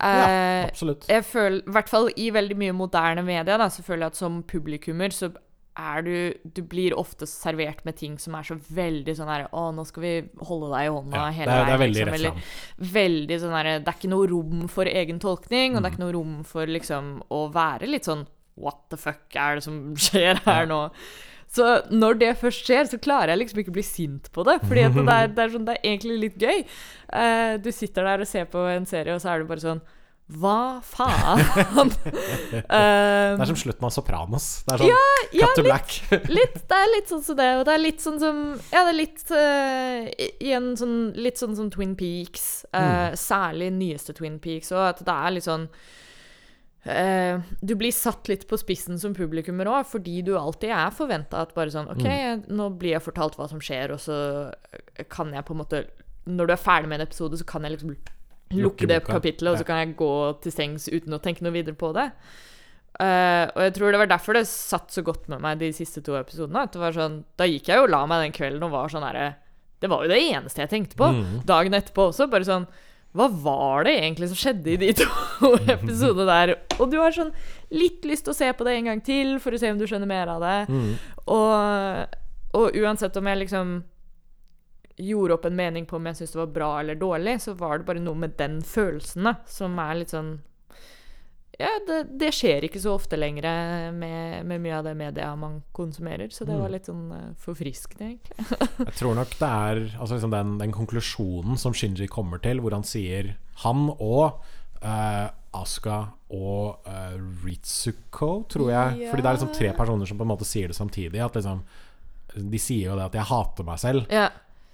Eh, absolutt. jeg føler, i hvert fall i veldig mye moderne media, da, så føler jeg at som publikummer så er du Du blir ofte servert med ting som er så veldig sånn her Å, nå skal vi holde deg i hånda Ja, hele det veien. veldig liksom, eller- veldig sånn her Det er ikke noe rom for egen tolkning, og det er Mm. ikke noe rom for liksom å være litt sånn What the fuck er det som skjer her nå? Så når det først skjer, så klarer jeg liksom ikke å bli sint på det. Fordi det, er, det, er sånn, det er egentlig litt gøy. Uh, du sitter der og ser på en serie, og så er du bare sånn Hva faen? Det um, er som slutten av Sopranos. Det er sånn ja, cut to black. litt, det er litt sånn som det, og det er litt sånn som Ja, det er litt uh, Igjen sånn Litt sånn som Twin Peaks. eh, Særlig nyeste Twin Peaks, og at det er litt sånn Uh, Du blir satt litt på spissen som publikummer òg, fordi du alltid er forventa at bare sånn OK, nå blir jeg fortalt hva som skjer, og så kan jeg på en måte Når du er ferdig med en episode, så kan jeg liksom Lukke det kapitlet, og så kan jeg gå til sengs uten å tenke noe videre på det. Uh, og jeg tror det var derfor det satt så godt med meg de siste to episodene. At det var sånn, da gikk jeg jo og la meg den kvelden og var sånn herre Det var jo det eneste jeg tenkte på. Mm. Dagen etterpå også. Bare sånn Hva var det egentlig som skjedde i de to episodene der? Og du har sånn litt lyst til å se på det en gang til for å se om du skjønner mer av det. Mm. Og, og uansett om jeg liksom gjorde opp en mening på om jeg syntes det var bra eller dårlig, så var det bare noe med den følelsen da, som er litt sånn Ja, det, det skjer ikke så ofte lenger med, med mye av det media man konsumerer, så det Mm. var litt sånn uh, forfriskende, egentlig. Jeg tror nok det er altså liksom den, den konklusjonen som Shinji kommer til, hvor han sier Han og uh, Asuka og uh, Ritsuko, tror jeg. Ja. Fordi det er liksom tre personer som på en måte sier det samtidig. At liksom De sier jo det at 'jeg hater meg selv', Ja,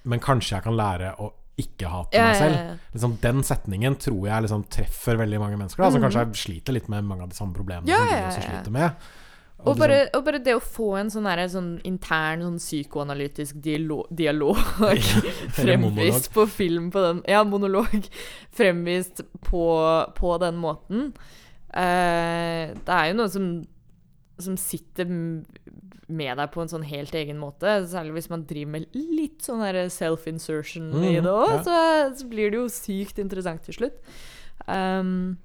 men kanskje jeg kan lære å ikke hate meg selv. Liksom Den setningen tror jeg liksom treffer veldig mange mennesker, da, som kanskje sliter litt med mange av de samme problemene Mhm. Som vi også sliter med. Og og, bare, og bare det å få en sånn, derre sånn intern sånn psykoanalytisk dialog, dialog fremvist på film på den Ja, monolog. Fremvist på, på den måten. Uh, det er jo noe som, som sitter med deg på en sånn helt egen måte. Særlig hvis man driver med litt sånn self-insertion i Mhm, det òg, ja. så, så blir det jo sykt interessant til slutt. Um,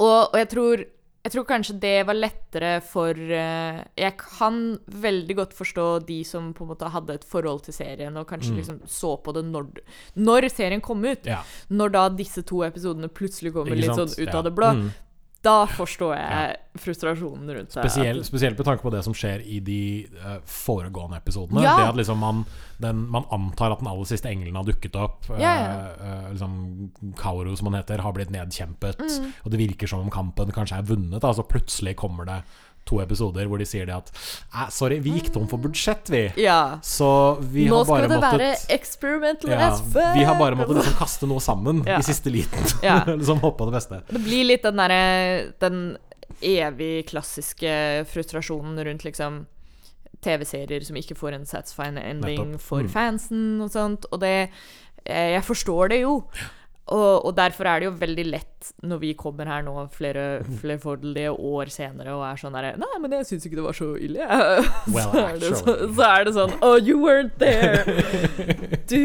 og, og jeg tror jeg tror kanskje det var lettere for uh, Jeg kan veldig godt forstå de som på en måte hadde et forhold til serien, og kanskje Mm. liksom så på det når, når serien kom ut. Ja, Når da disse to episodene plutselig kommer litt sånn ut Ja. av det blå, Mm. Da forstår jeg frustrasjonen rundt det. Spesielt, spesielt med tanke på det som skjer i de uh, foregående episodene. Ja. Det at liksom man, den, man antar at den aller siste engelen har dukket opp. eh, Ja, uh, uh, liksom Kauro, som han heter, har blitt nedkjempet. Mm. Og det virker som om kampen kanskje er vunnet. Så plutselig kommer det to episoder hvor de sier det at Sorry, vi gikk tom for budsjett, vi. ja. Så vi Nå har skal bare det måttet være experimental ja, as fuck! Vi har bare måttet liksom kaste noe sammen Ja. i siste liten. Ja. liksom håpe på det beste. Det blir litt den derre Den evig klassiske frustrasjonen rundt liksom TV-serier som ikke får en satisfying ending Nettopp. for Mm. fansen og sånt, og det eh, Jeg forstår det jo. Og, og derfor er det jo veldig lett når vi kommer her nå flere flerfoldige år senere og er sånn derre Nei, men jeg syns ikke det var så ille, jeg. Well, så, er det så, så er det sånn Oh, you weren't there! Du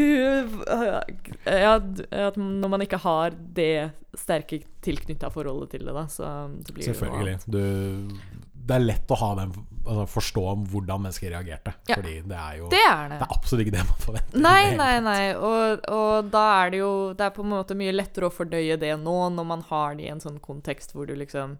Ja, at når man ikke har det sterke tilknytta forholdet til det, da, så, så blir det jo Selvfølgelig. Du, det er lett å ha den, altså forstå om hvordan mennesker reagerte. Ja. Fordi det er jo Det er det. Det er absolutt ikke det man forventer. Nei, nei, nei. Og, og da er det jo Det er på en måte mye lettere å fordøye det nå, når man har det i en sånn kontekst hvor du liksom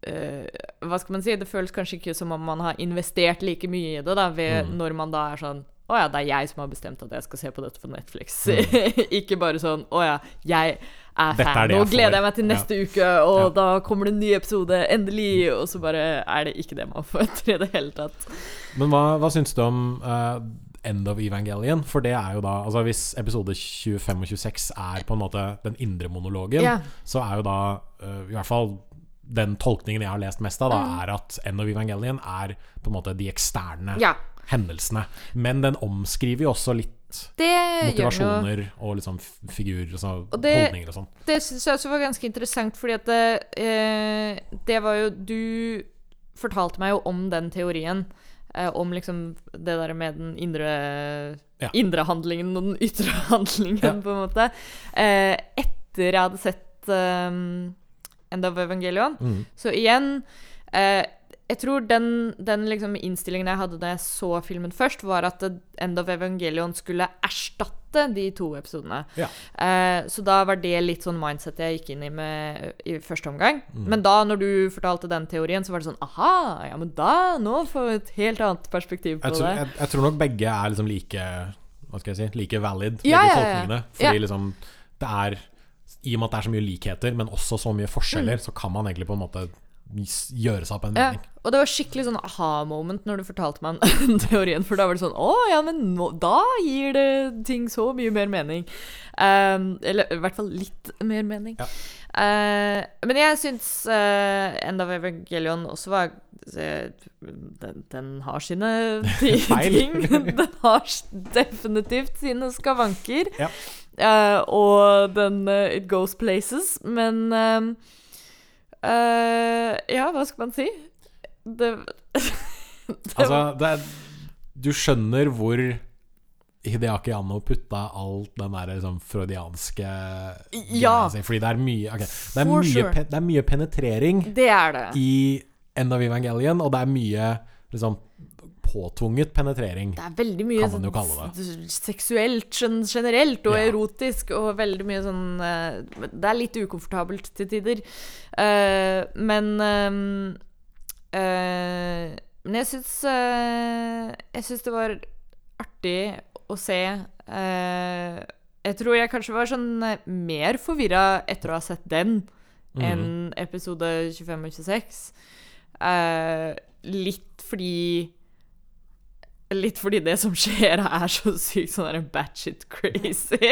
Uh, Hva skal man si? Det føles kanskje ikke som om man har investert like mye i det, da, ved Mm. når man da er sånn å ja, det er jeg som har bestemt at jeg skal se på dette på Netflix. Mm. ikke bare sånn Å ja, jeg er Dette fan. Er Nå gleder jeg meg til Ja. neste uke, og Ja. da kommer det en ny episode. Endelig. Og så bare er det ikke det man forventer i det hele tatt. Men hva, hva syns du om uh, End of Evangelion? For det er jo da Altså Hvis episode 25 og 26 er på en måte den indre monologen, yeah. så er jo da uh, I hvert fall den tolkningen jeg har lest mest av, da, Mm. er at End of Evangelion er på en måte de eksterne Ja. Hendelsene. Men den omskriver jo også litt Det motivasjoner og liksom figurer og, så, Og det- holdninger og sånn. Det syns jeg også var ganske interessant, fordi at det, eh, det var jo Du fortalte meg jo om den teorien. Eh, om liksom det der med den indre Ja. Indre handlingen og den ytre handlingen, Ja. på en måte. Eh, etter jeg hadde sett um, End of Evangelion. Mm. Så igjen eh, Jeg tror den, den liksom innstillingen jeg hadde da jeg så filmen først, var at End of Evangelion skulle erstatte de to episodene. Ja. Eh, så da var det litt sånn mindset jeg gikk inn i med i første omgang. Mm. Men da, når du fortalte den teorien, så var det sånn Aha! Ja, men da Nå får vi et helt annet perspektiv på Jeg, tror, det. jeg, jeg tror nok begge er liksom like Hva skal jeg si Like valid, begge ja, ja. tolkningene. Fordi liksom det er I og med at det er så mye likheter, men også så mye forskjeller, Mm. så kan man egentlig på en måte gjøre seg opp en Ja, mening. og det var skikkelig sånn aha-moment når du fortalte meg den teorien. For da var det sånn Å ja, men nå, da gir det ting så mye mer mening. Um, eller i hvert fall litt mer mening. Ja. Uh, men jeg syns uh, End of Evangelion også var eh, den, den har sine ting. Den har definitivt sine skavanker. Ja. Uh, og den It goes places. Men eh, Ja, hva skal man si? Det, det Altså, det er, du skjønner hvor Hideaki Anno putta alt den der liksom freudianske Ja. si, Fordi det er mye okay, det, er mye sure. pe, det er mye penetrering det er det. i End of Evangelion, og det er mye liksom påtvunget penetrering. Det er veldig mye Kan man jo kalle det. seksuelt generelt, og Ja. erotisk, og veldig mye sånn eh, Det er litt ukomfortabelt til tider. Uh, men uh, uh, Men jeg syns Jeg syns det var artig å se. jeg tror jeg kanskje var sånn mer forvirra etter å ha sett den mm. enn episode 25 og 26. Eh, litt fordi Litt fordi det som skjer, er så sykt sånn der batshit crazy.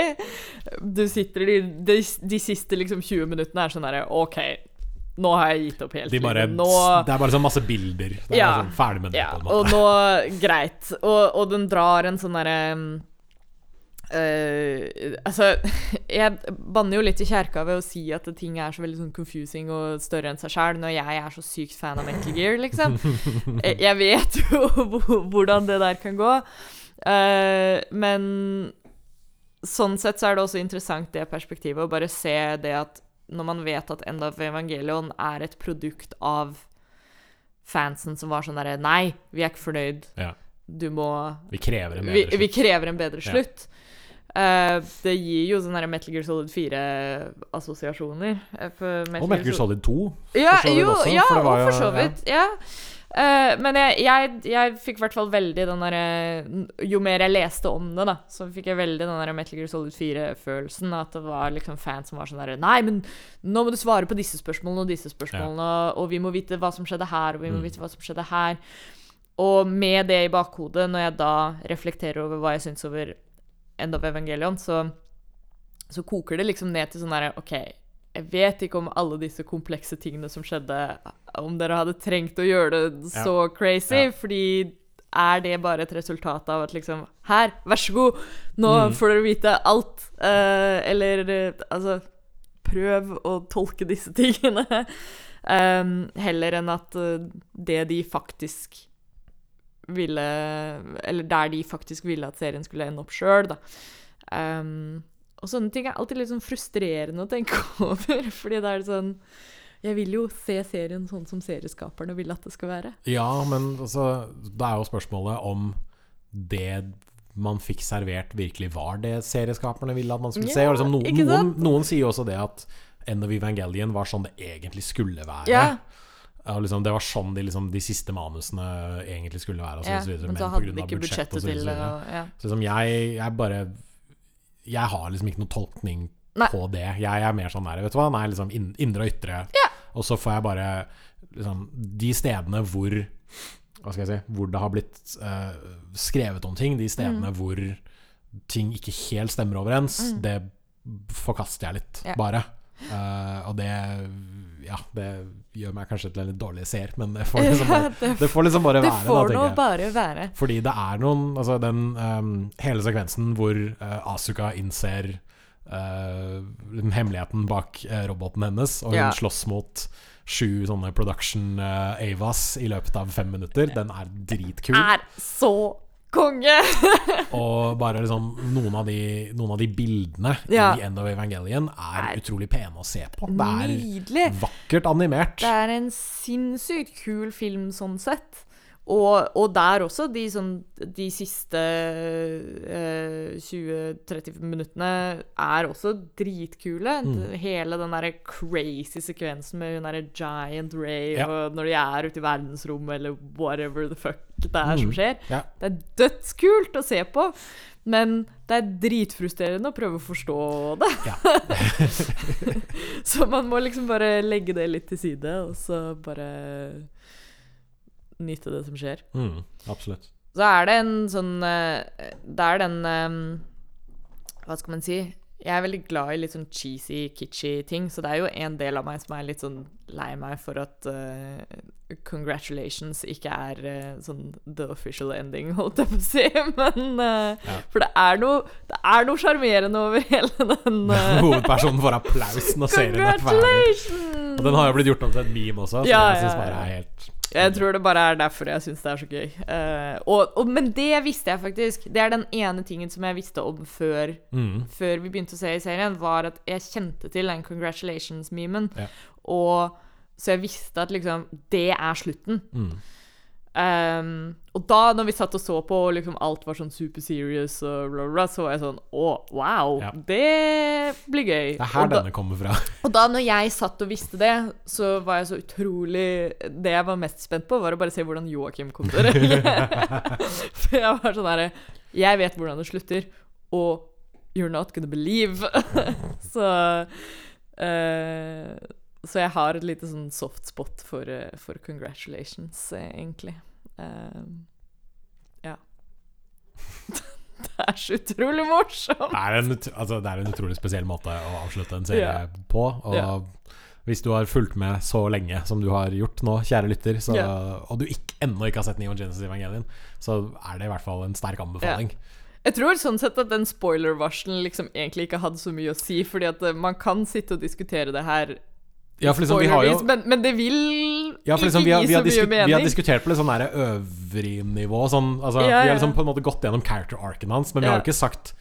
Du sitter i de, de siste liksom 20 minuttene er sånn derre OK, nå har jeg gitt opp helt. De bare. Nå Det er bare sånn masse bilder. Det er Ja. sånn ferdig med det, ja, på en og nå Greit. Og, og den drar en sånn derre eh, altså, jeg banner jo litt i kjerka ved å si at ting er så veldig sånn confusing og større enn seg sjæl, når jeg er så sykt fan av Metal Gear, liksom. Jeg, jeg vet jo hvordan det der kan gå. Uh, men sånn sett så er det også interessant det perspektivet, å bare se det at når man vet at End of Evangelion er et produkt av fansen som var sånn derre Nei, vi er ikke fornøyd. Ja. Du må Vi krever en bedre bedre vi slutt. krever en bedre Ja. Eh, det gir jo sånne der Metal Gear Solid 4-assosiasjoner. Og Metal Gear Solid 2. Ja, for så vidt jo, også, ja, for var og for så vidt. Ja. Eh, men jeg, jeg, jeg fikk i hvert fall veldig den derre Jo mer jeg leste om det, da, så fikk jeg veldig den der Metal Gear Solid 4-følelsen. At det var liksom fans som var sånn derre Nei, men nå må du svare på disse spørsmålene og disse spørsmålene, og, og vi må vite hva som skjedde her, og vi må Mm. vite hva som skjedde her. Og med det i bakhodet, når jeg da reflekterer over hva jeg syns over End of Evangelion, så, så koker det liksom ned til sånn herre OK, jeg vet ikke om alle disse komplekse tingene som skjedde, om dere hadde trengt å gjøre det Ja. så crazy, Ja. fordi er det bare et resultat av at liksom Her, vær så god, nå Mm. får dere vite alt. Uh, eller altså Prøv å tolke disse tingene. Um, heller enn at eh, det de faktisk ville Eller der de faktisk ville at serien skulle ende opp sjøl, da. Um, og sånne ting er alltid litt sånn frustrerende å tenke over, fordi det er sånn Jeg vil jo se serien sånn som serieskaperne vil at det skal være. Ja, men altså, da er jo spørsmålet om det man fikk servert, virkelig var det serieskaperne ville at man skulle se. Og liksom, noen, noen, noen sier jo også det at End of Evangelion var sånn det egentlig skulle være. Ja. Liksom, det var sånn de, liksom, de siste manusene egentlig skulle være. Altså, Ja, så videre, men så hadde de ikke budsjettet budsjett, til det. Ja. Så liksom, jeg, jeg bare Jeg har liksom ikke noen tolkning Nei. på det. Jeg er mer sånn der, vet du hva. Nei, liksom indre og ytre. Og så får jeg bare liksom De stedene hvor Hva skal jeg si Hvor det har blitt uh, skrevet om ting, de Mm. stedene hvor ting ikke helt stemmer overens, det forkaster jeg litt, Ja. bare. Uh, og det Ja, det gjør meg kanskje til en litt dårlig seer, men det får liksom bare, det, det får liksom bare det være, får nå bare være. Fordi det er noen Altså den um, hele sekvensen hvor uh, Asuka innser eh, hemmeligheten bak uh, roboten hennes, og hun Ja. slåss mot sju sånne production uh, Avas i løpet av fem minutter, den er dritkul. Er så konge! Og bare liksom noen av de, noen av de bildene Ja. i End of Evangelion er, Er utrolig pene å se på. Det er Nydelig! vakkert animert. Det er en sinnssykt kul film sånn sett. Og, og der også, de, sånn, de siste eh, 20-30 minuttene er også dritkule. Mm. Hele den derre crazy sekvensen med hun derre Giant Ray, Ja. og når de er ute i verdensrommet, eller whatever the fuck det er som Mm. skjer. Ja. Det er dødskult å se på, men det er dritfrustrerende å prøve å forstå det. Ja. så man må liksom bare legge det litt til side, og så bare nyte det som skjer. Mm, absolutt. Så er det en sånn eh, Det er den eh, Hva skal man si? Jeg er veldig glad i litt sånn cheesy, kitschy ting, så det er jo en del av meg som er litt sånn lei meg for at uh, Congratulations ikke er uh, sånn the official ending, holdt jeg på å si. Men uh, Ja. For det er noe Det er noe sjarmerende over hele den Hovedpersonen får applaus når serien er ferdig. Og den har jo blitt gjort om til et meme også, så Ja, jeg syns bare er helt Jeg tror det bare er derfor jeg syns det er så gøy. Uh, og, og, men det visste jeg faktisk. Det er den ene tingen som jeg visste om før, mm. før vi begynte å se i serien, var at jeg kjente til den congratulations-memen. Ja. Og så jeg visste at liksom Det er slutten. Mm. Um, og da, når vi satt og så på, og liksom alt var sånn super serious, og bla, bla, så var jeg sånn Å, wow! Ja. Det blir gøy. Det er her og, da, denne kommer fra. og da når jeg satt og visste det, så var jeg så utrolig Det jeg var mest spent på, var å bare se hvordan Joakim kom til å. For jeg var sånn herre Jeg vet hvordan det slutter, og you're not gonna believe. så uh, Så jeg har et lite sånn soft spot for, eh, for congratulations, eh, egentlig. Eh, ja. det er så utrolig morsomt! Det er, en, altså, det er en utrolig spesiell måte å avslutte en serie yeah. på. Og yeah. hvis du har fulgt med så lenge som du har gjort nå, kjære lytter, så, yeah. og du ikke, ennå ikke har sett Neon Genesis Evangelion, så er det i hvert fall en sterk anbefaling. Jeg tror sånn sett at den spoiler-varselen liksom egentlig ikke hadde så mye å si, fordi at eh, man kan sitte og diskutere det her Ja, liksom, vi har jo men, men det vil ja, for liksom, vi, har, vi, har vi har diskutert på litt sånn øvrig nivå. Sånn, altså, Ja, Vi har liksom på en måte gått gjennom character-arken hans, men vi har jo ikke sagt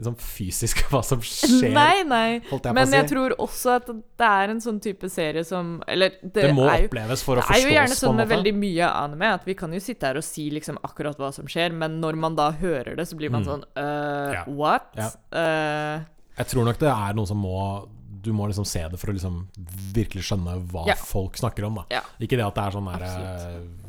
liksom, fysisk hva som skjer. Nei, nei. jeg på Men si. jeg tror også at det er en sånn type serie som Eller det, det må er jo oppleves for å forstås. det er jo gjerne sånn med veldig mye anime at vi kan jo sitte her og si liksom akkurat hva som skjer, men når man da hører det, så blir man Mm. sånn uh, Ja. What? Ja. Uh, Jeg tror nok det er noe som må Du må liksom se det for å liksom virkelig skjønne hva Ja. folk snakker om. Da. Ja. Ikke det at det er sånn der Absolutt. eh,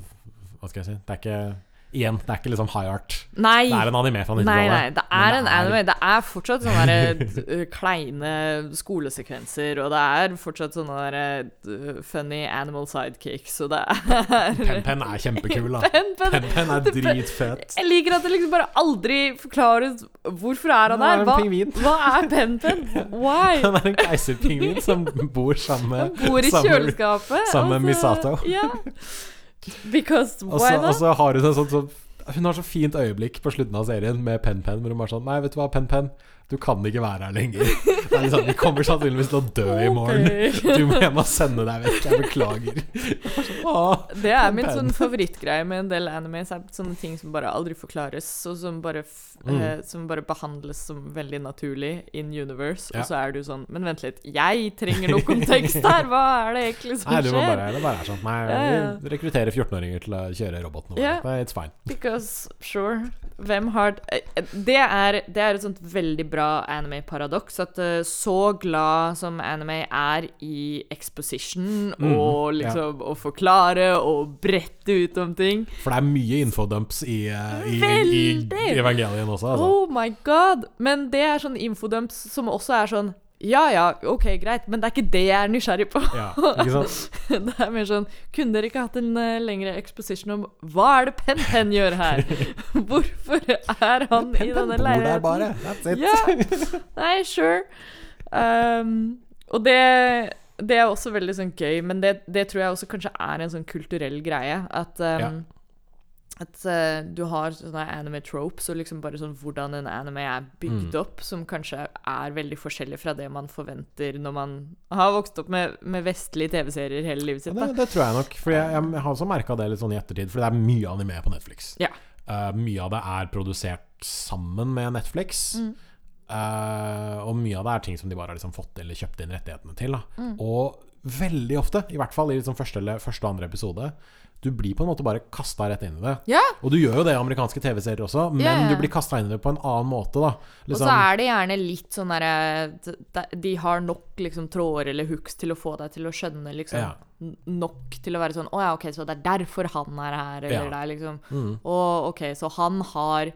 Hva skal jeg si Det er ikke Igjen, det er ikke liksom high art. nei. Det er en anime fra 90-tallet. Nei, det er en anime. Det er fortsatt sånne der, kleine skolesekvenser, og det er fortsatt sånne der, uh, funny animal sidekicks, og det er Pen-Pen er kjempekul, da. Pen Pen. Pen-Pen er dritfet. Jeg liker at det liksom bare aldri forklares hvorfor er han er her. Hva, hva er Pen Pen? Why? Han er en keiserpingvin som bor sammen med bor i kjøleskapet. sammen med Misato. Ja. Because why så, og så har hun en sånn, sånn Hun har så fint øyeblikk på slutten av serien med Pen-Pen, hvor hun bare sånn Nei, vet du hva, Pen-Pen, du kan ikke være her lenger. Er liksom, Vi kommer sannsynligvis til å dø i morgen. Du må hjem og sende deg vekk. Jeg beklager. Åh, Det er min sånn favorittgreie med en del animes. Er sånne ting som bare aldri forklares, og som bare, Mm. eh, som bare behandles som veldig naturlig in universe. Ja. Og så er du sånn Men vent litt, jeg trenger noe kontekst her! Hva er det egentlig som Nei, det skjer? bare, det bare er sånn Nei, vi rekrutterer 14-åringer til å kjøre robot nå Yeah. It's fine. Because sure, Hvem har eh, det er, det er et sånt veldig bra anime-paradoks. At eh, så glad som anime er i exposition mm, og liksom å forklare og brette ut om ting For det er mye infodumps i, eh, i, i, i Evangelien også, altså. Oh my god! Men det er sånn infodumps som også er sånn Ja ja, ok, greit, men det er ikke det jeg er nysgjerrig på. Ja, ikke sant? Det er mer sånn Kunne dere ikke hatt en uh, lengre exposition om hva er det Pen Pen gjør her? Hvorfor er han i denne Bor der bare. That's it. Ja. Nei, sure. Um, og det, det er også veldig sånn gøy, men det, det tror jeg også kanskje er en sånn kulturell greie. At, um, Ja. At uh, du har sånne anime tropes, og liksom bare sånn hvordan en anime er bygd Mm. opp, som kanskje er veldig forskjellig fra det man forventer når man har vokst opp med, med vestlige TV-serier hele livet Ja, sitt. det, Da. det tror jeg nok. For jeg, jeg har også merka det litt sånn i ettertid, for det er mye anime på Netflix. Ja. Uh, mye av det er produsert sammen med Netflix. Mm. Uh, og mye av det er ting som de bare har liksom fått eller kjøpt inn rettighetene til. Mm. Og veldig ofte, i hvert fall i liksom første, eller, første og andre episode, du blir på en måte bare kasta rett inn i det. Ja, Og du gjør jo det i amerikanske TV-serier også, men Ja, ja. du blir kasta inn i det på en annen måte. da Og liksom, så er det gjerne litt sånn derre de- De har nok liksom tråder eller hooks til å få deg til å skjønne liksom. Nok til å være sånn Å ja, OK, så det er derfor han er her, eller Ja. det er liksom mm, Og OK, så han har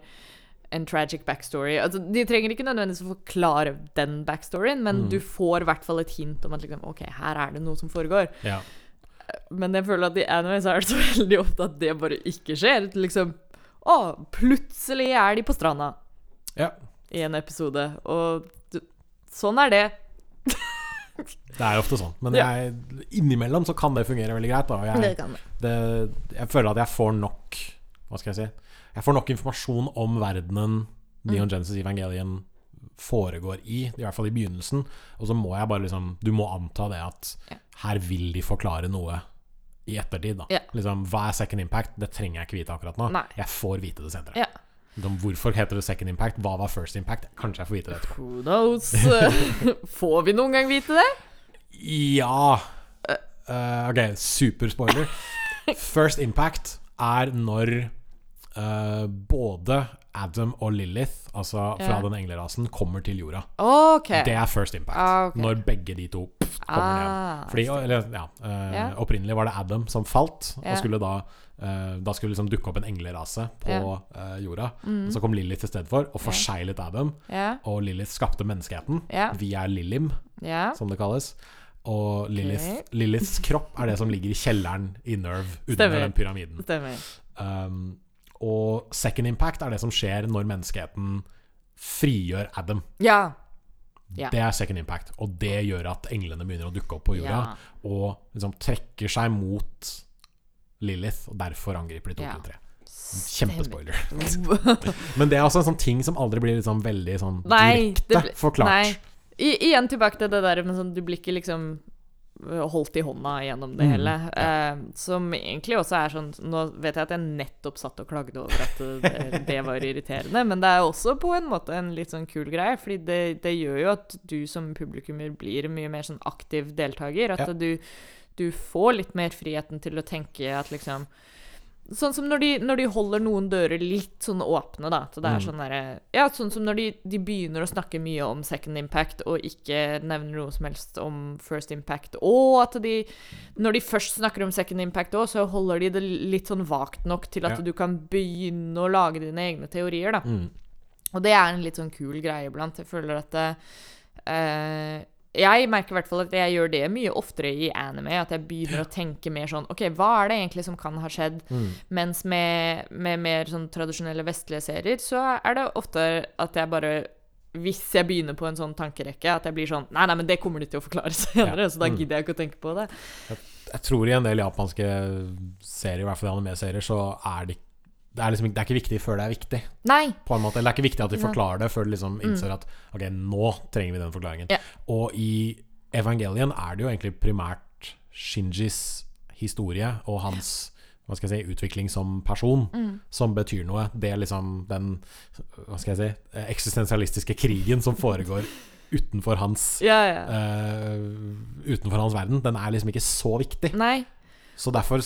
en tragic backstory. Altså, de trenger ikke nødvendigvis å forklare den backstoryen, men Mm. du får i hvert fall et hint om at liksom, OK, her er det noe som foregår. ja. Men jeg føler at i anime så er det så veldig ofte at det bare ikke skjer. Liksom Å, plutselig er de på stranda ja. i en episode, og du, sånn er det. Det er ofte sånn. Men jeg, innimellom så kan det fungere veldig greit. Da. Jeg, kan det. det, jeg føler at jeg får nok Hva skal jeg si Jeg får nok informasjon om verdenen Neon Genesis Evangelion foregår i, i hvert fall i begynnelsen. Og så må jeg bare liksom Du må anta det at Ja. her vil de forklare noe i ettertid. Da. Ja. Liksom, hva er second impact? Det trenger jeg ikke vite akkurat nå. Nei. Jeg får vite det senere. Ja. De, hvorfor heter det second impact? Hva var first impact? Kanskje jeg får vite det etterpå. Who knows? Får vi noen gang vite det? Ja Uh, Ok, superspoiler. First impact er når eh, både Adam og Lilith, altså fra den englerasen, kommer til jorda. Okay. Det er first impact. Ah, okay. Når begge de to pff, kommer ned. Ah, Fordi, eller, ja, uh, yeah. Opprinnelig var det Adam som falt, yeah. og skulle da uh, Da skulle liksom dukke opp en englerase på yeah. uh, jorda. Mm. Så kom Lilith i stedet for og forseglet Adam. Og Lilith skapte menneskeheten. Ja. Vi Lilim, Ja. som det kalles. Og Lilith, Liliths kropp er det som ligger i kjelleren i Nerve under Stemmer. den pyramiden. Stemmer. Um, og second impact er det som skjer når menneskeheten frigjør Adam. Ja. Ja. Det er second impact, og det gjør at englene begynner å dukke opp på jorda Ja. og liksom trekker seg mot Lilith, og derfor angriper de to Ja. til tre. Kjempespoiler. Men det er også en sånn ting som aldri blir liksom veldig sånn Nei, det direkte forklart. Nei. I, igjen tilbake til det der med sånn Du blir ikke liksom holdt i hånda gjennom det Mm, hele. Eh, som egentlig også er sånn Nå vet jeg at jeg nettopp satt og klagde over at det, det var irriterende, men det er også på en måte en litt sånn kul greie, fordi det, det gjør jo at du som publikummer blir mye mer sånn aktiv deltaker. At Ja. du, du får litt mer friheten til å tenke at liksom Sånn som når de, når de holder noen dører litt sånn åpne, da. Så det Mm. sånn der, Ja, sånn som når de, de begynner å snakke mye om second impact, og ikke nevner noe som helst om first impact. Og at de Når de først snakker om second impact òg, så holder de det litt sånn vagt nok til at Ja. du kan begynne å lage dine egne teorier, da. Mm. Og det er en litt sånn kul greie iblant. Jeg føler at det, eh, Jeg merker i hvert fall at jeg gjør det mye oftere i anime. At jeg begynner å tenke mer sånn OK, hva er det egentlig som kan ha skjedd? Mm. Mens med, med mer sånn tradisjonelle vestlige serier, så er det ofte at jeg bare hvis jeg begynner på en sånn tankerekke, at jeg blir sånn Nei, nei, men det kommer de til å forklare senere, Ja. så da Mm. gidder jeg ikke å tenke på det. Jeg tror i en del japanske serier, i hvert fall anime-serier, så er det, det, er liksom, det er ikke viktig før det er viktig. Nei! På en måte. Eller det er ikke viktig at de forklarer det før de liksom innser at ok, nå trenger vi den forklaringen. Ja. Og i Evangelion er det jo egentlig primært Shinjis historie og hans hva skal jeg si, utvikling som person Mm. som betyr noe. Det er liksom den hva skal jeg si, eksistensialistiske krigen som foregår utenfor hans Ja, ja. Uh, Utenfor hans verden. Den er liksom ikke så viktig. Nei. Så derfor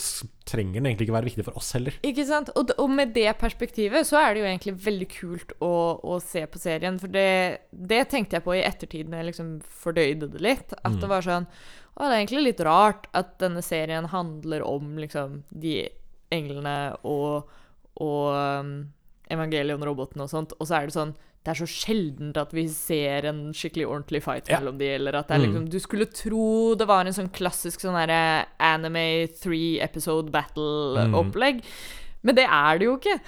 trenger den egentlig ikke være viktig for oss heller. Ikke sant? Og, og med det perspektivet så er det jo egentlig veldig kult å, å se på serien. For det, det tenkte jeg på i ettertid når jeg liksom fordøyde det litt. At Mm. det var sånn Å, det er egentlig litt rart at denne serien handler om liksom de englene og, og um, Evangelion-roboten og sånt, og så er det sånn det er så sjeldent at vi ser en skikkelig ordentlig fight Ja. mellom de, eller at det er Mm. liksom Du skulle tro det var en sånn klassisk sånn derre anime three episode battle-opplegg, men det er det jo ikke.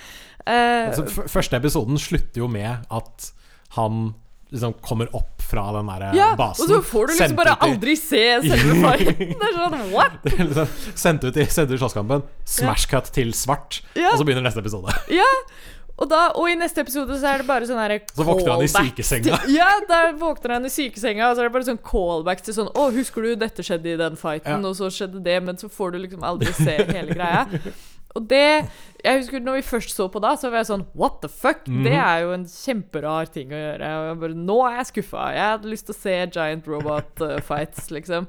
Uh, Altså, første episoden slutter jo med at han liksom kommer opp fra den der ja, basen. og så får du liksom bare aldri se selve fighten. Det er sånn what? Det er liksom Sendt ut i, sendt ut slåsskampen, smash cut til svart, Ja. og så begynner neste episode. Ja. Og, da, og i neste episode så er det bare sånn herre Så våkner han i sykesenga. til- Ja, der våkner han i sykesenga, og så er det bare sånn callback til sånn Å, husker du dette skjedde i den fighten, Ja. og så skjedde det, men så får du liksom aldri se hele greia. Og det Jeg husker når vi først så på da, så var jeg sånn What the fuck? Mhm. Det er jo en kjemperar ting å gjøre. Bare Nå er jeg skuffa. Jeg hadde lyst til å se giant robot uh, fights, liksom.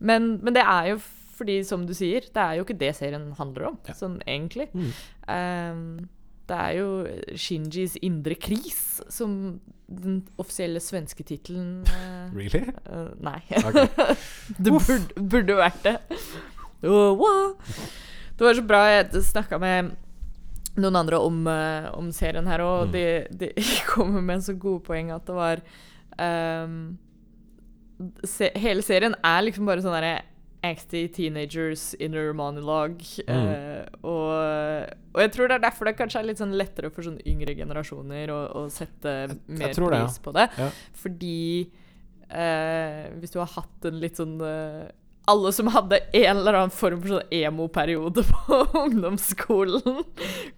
Men, men det er jo fordi, som du sier, det er jo ikke det serien handler om, Ja. sånn egentlig. Mm. Ehm, det er jo Shinjis indre kris som den offisielle svenske tittelen uh, Really? Uh, Nei. Okay. det burde, burde vært det. Oh? Det var så bra jeg snakka med noen andre om, uh, om serien her, og Mm. de, de kommer med så gode poeng at det var um, se, Hele serien er liksom bare sånn derre Angsty teenagers inner monologue. Mm. eh, og, og jeg tror det er derfor det kanskje er litt sånn lettere for sånne yngre generasjoner å, å sette mer tror det, ja. pris på det. Ja. Fordi eh, hvis du har hatt en litt sånn eh, Alle som hadde en eller annen form for sånn emo-periode på ungdomsskolen,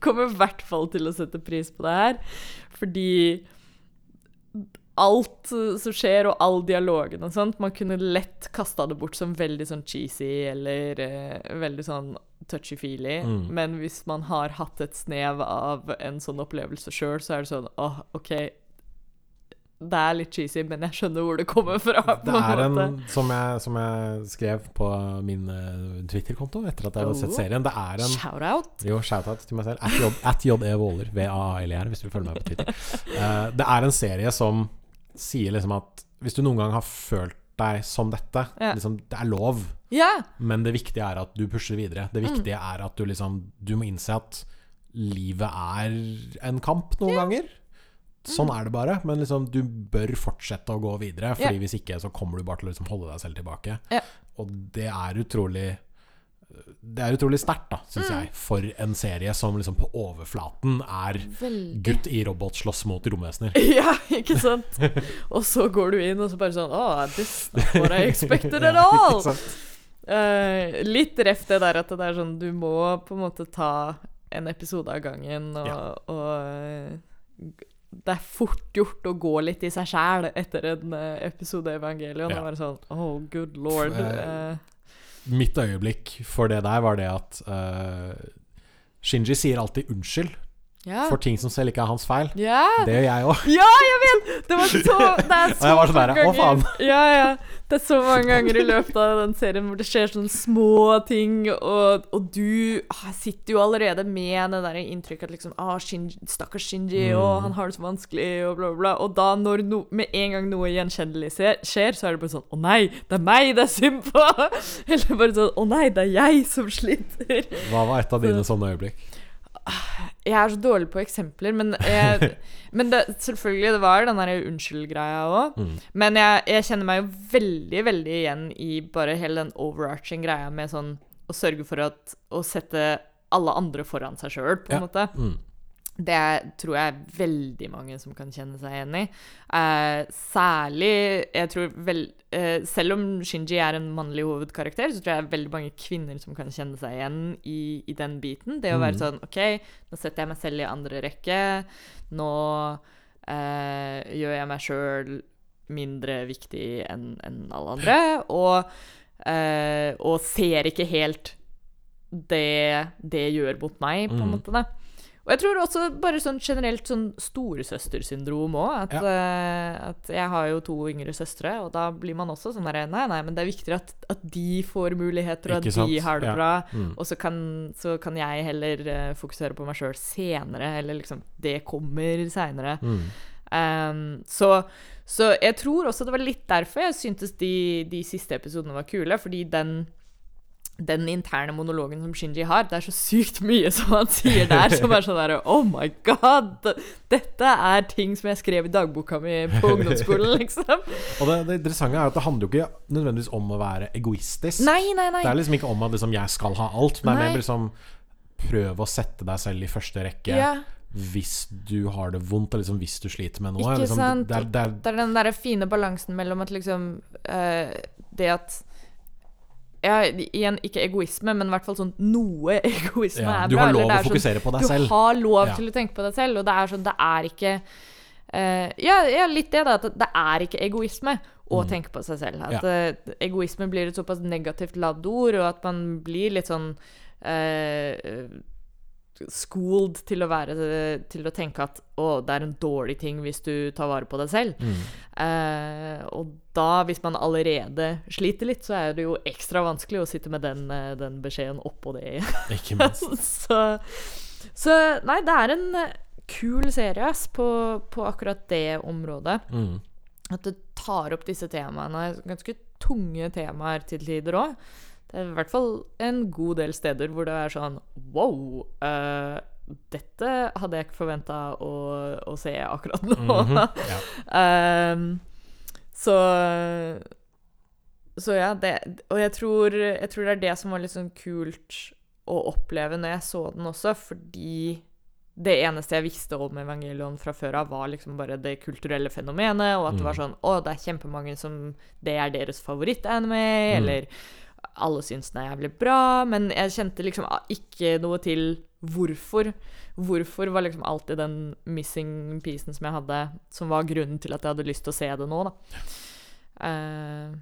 kommer i hvert fall til å sette pris på det her. Fordi alt eh, som skjer, og all dialogen og sånt, man kunne lett kasta det bort som veldig sånn cheesy eller eh, veldig sånn touchy-feely. Mm. Men hvis man har hatt et snev av en sånn opplevelse sjøl, så er det sånn åh, OK. Det er litt cheesy, men jeg skjønner hvor det kommer fra. Det er en, måte. som jeg, som jeg skrev på min eh, Twitter-konto etter at jeg hadde sett Oh. serien, det er en Shout-out. Jo, shout-out til meg selv. At JE Våler, V-A-A-L-E-R, hvis du vil følge meg på Twitter. Uh, det er en serie som sier liksom at hvis du noen gang har følt deg som dette, Ja. liksom, det er lov, Ja. men det viktige er at du pusher videre. Det Mm. viktige er at du liksom Du må innse at livet er en kamp noen ganger. Sånn Mm. er det bare, men liksom du bør fortsette å gå videre, Fordi Ja. hvis ikke så kommer du bare til å liksom holde deg selv tilbake. Ja. Og det er utrolig Det er utrolig sterkt, da, syns Mm. jeg, for en serie som liksom på overflaten er Veldig. gutt i robot slåss mot romvesener. Ja, ikke sant? Og så går du inn, og så bare sånn Å, this what I expected at all. Sant? Eh, litt ref det der at det er sånn Du må på en måte ta en episode av gangen, og, Ja. og eh, det er fort gjort å gå litt i seg sjæl etter en eh, episode av Evangelion. Ja. Og være sånn Oh, good lord. Eh, Mitt øyeblikk for det der var det at uh, Shinji sier alltid unnskyld ja. for ting som selv ikke er hans feil. ja. Det gjør jeg òg. Ja, jeg vet! Det var så Det er så sånn mange der, ganger- Ja, ja. Det er så mange ganger i løpet av den serien hvor det skjer sånne små ting, og, og du ah, sitter jo allerede med det der inntrykket at liksom ah, Shinji, Stakkars Shinji, Mm. og han har det så vanskelig, og bla, bla, bla. Og da, når no, med en gang noe gjenkjennelig skjer, så er det bare sånn Å nei, det er meg det er synd på! Eller bare sånn Å nei, det er jeg som sliter. Hva var et av dine sånne øyeblikk? Jeg er så dårlig på eksempler, men, jeg, men det, selvfølgelig, det var den der unnskyld-greia òg. Mm. Men jeg, jeg kjenner meg jo veldig, veldig igjen i bare hele den overarching greia med sånn å sørge for at Å sette alle andre foran seg sjøl, på en Ja. måte. Mm. Det tror jeg er veldig mange som kan kjenne seg igjen i. Eh, særlig jeg tror vel, eh, Selv om Shinji er en mannlig hovedkarakter, så tror jeg det er veldig mange kvinner som kan kjenne seg igjen i, i den biten. Det å være Mm. sånn OK, nå setter jeg meg selv i andre rekke. Nå eh, gjør jeg meg sjøl mindre viktig enn en alle andre. Og, eh, og ser ikke helt det det gjør mot meg, på en Mm. måte. Da. Og jeg tror også bare sånn generelt sånn storesøstersyndrom òg. At, eh, at jeg har jo to yngre søstre, og da blir man også sånn derre Nei, nei, men det er viktigere at, at de får muligheter, og Ikke at de har det Ja. bra. Mm. Og så kan, så kan jeg heller uh, fokusere på meg sjøl senere, eller liksom Det kommer seinere. Mm. Um, så, så jeg tror også det var litt derfor jeg syntes de, de siste episodene var kule, fordi den den interne monologen som Shinji har, det er så sykt mye som han sier der, som er sånn derre Oh my god! Dette er ting som jeg skrev i dagboka mi på ungdomsskolen, liksom. Og det, det interessante er at det handler jo ikke nødvendigvis om å være egoistisk. Nei, nei, nei. Det er liksom ikke om at liksom, jeg skal ha alt, men det er mer liksom Prøv å sette deg selv i første rekke Ja, hvis du har det vondt, eller liksom hvis du sliter med noe. Ikke liksom, sant? Det er, det er, det er den derre fine balansen mellom at liksom uh, Det at ja, igjen, ikke egoisme, men i hvert fall sånn noe egoisme ja, er du har lov å fokusere sånn- fokusere på deg Du selv. har lov Ja. til å tenke på deg selv, og det er sånn Det er ikke uh, ja, ja, litt det, da. At det er ikke egoisme å Mm. tenke på seg selv. At uh, egoisme blir et såpass negativt ladd ord, og at man blir litt sånn eh, Schooled til å være Til å tenke at å, det er en dårlig ting hvis du tar vare på deg selv. Mm. Eh, og da, hvis man allerede sliter litt, så er det jo ekstra vanskelig å sitte med den, eh, den beskjeden oppå det. Ikke minst. så, så nei, det er en eh, kul serie ass, på, på akkurat det området. Mm. At det tar opp disse temaene. Ganske tunge temaer til tider òg. Det er i hvert fall en god del steder hvor det er sånn Wow! Uh, dette hadde jeg ikke forventa å, å se akkurat nå. Mhm. ja. um, så Så ja, det Og jeg tror, jeg tror det er det som var litt sånn kult å oppleve når jeg så den også, fordi det eneste jeg visste om Evangelion fra før av, var liksom bare det kulturelle fenomenet, og at det var Mm. sånn Å, det er kjempemange som Det er deres favorittanime, Mm. eller alle syns den er jævlig bra, men jeg kjente liksom ikke noe til hvorfor. Hvorfor var liksom alltid den missing piecen som jeg hadde, som var grunnen til at jeg hadde lyst til å se det nå, da. Uh,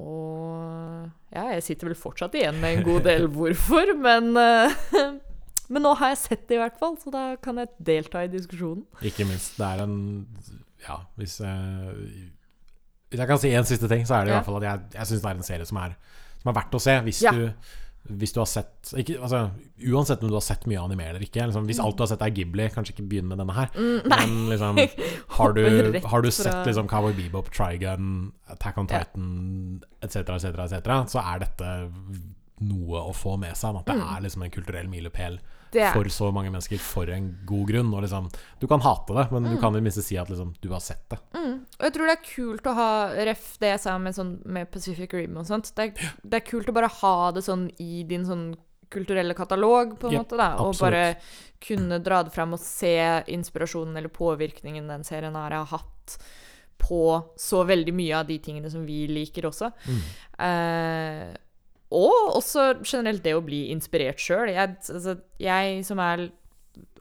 og ja, jeg sitter vel fortsatt igjen med en god del hvorfor, men uh, Men nå har jeg sett det, i hvert fall, så da kan jeg delta i diskusjonen. Ikke minst. Det er en Ja, hvis jeg Hvis jeg kan si en siste ting, så er det i Ja. hvert fall at jeg, jeg syns det er en serie som er, som er verdt å se. Hvis, Ja. du, hvis du har sett ikke, altså, Uansett om du har sett mye anime eller ikke. Liksom, hvis alt du har sett er Ghibli, kanskje ikke begynn med denne her. Mm. Men liksom Har du, har du sett liksom Cowboy Bebop, Trigun, Attack on. Titan etc., etc., etc., så er dette noe å få med seg. At det er liksom en kulturell milepæl Mm. Er for så mange mennesker for en god grunn. Og liksom, du kan hate det, men du Mm. kan i det minste si at liksom, du har sett det. Mm. Og jeg tror det er kult å ha ref det jeg sa med, sånn, med Pacific Rim og sånt. Det er, det er kult å bare ha det sånn i din sånn kulturelle katalog, på en Jep, måte, da. Og absolutt. bare kunne dra det fram og se inspirasjonen eller påvirkningen den serien her har hatt på så veldig mye av de tingene som vi liker også. Eh, og også generelt det å bli inspirert sjøl. Jeg, altså, jeg som er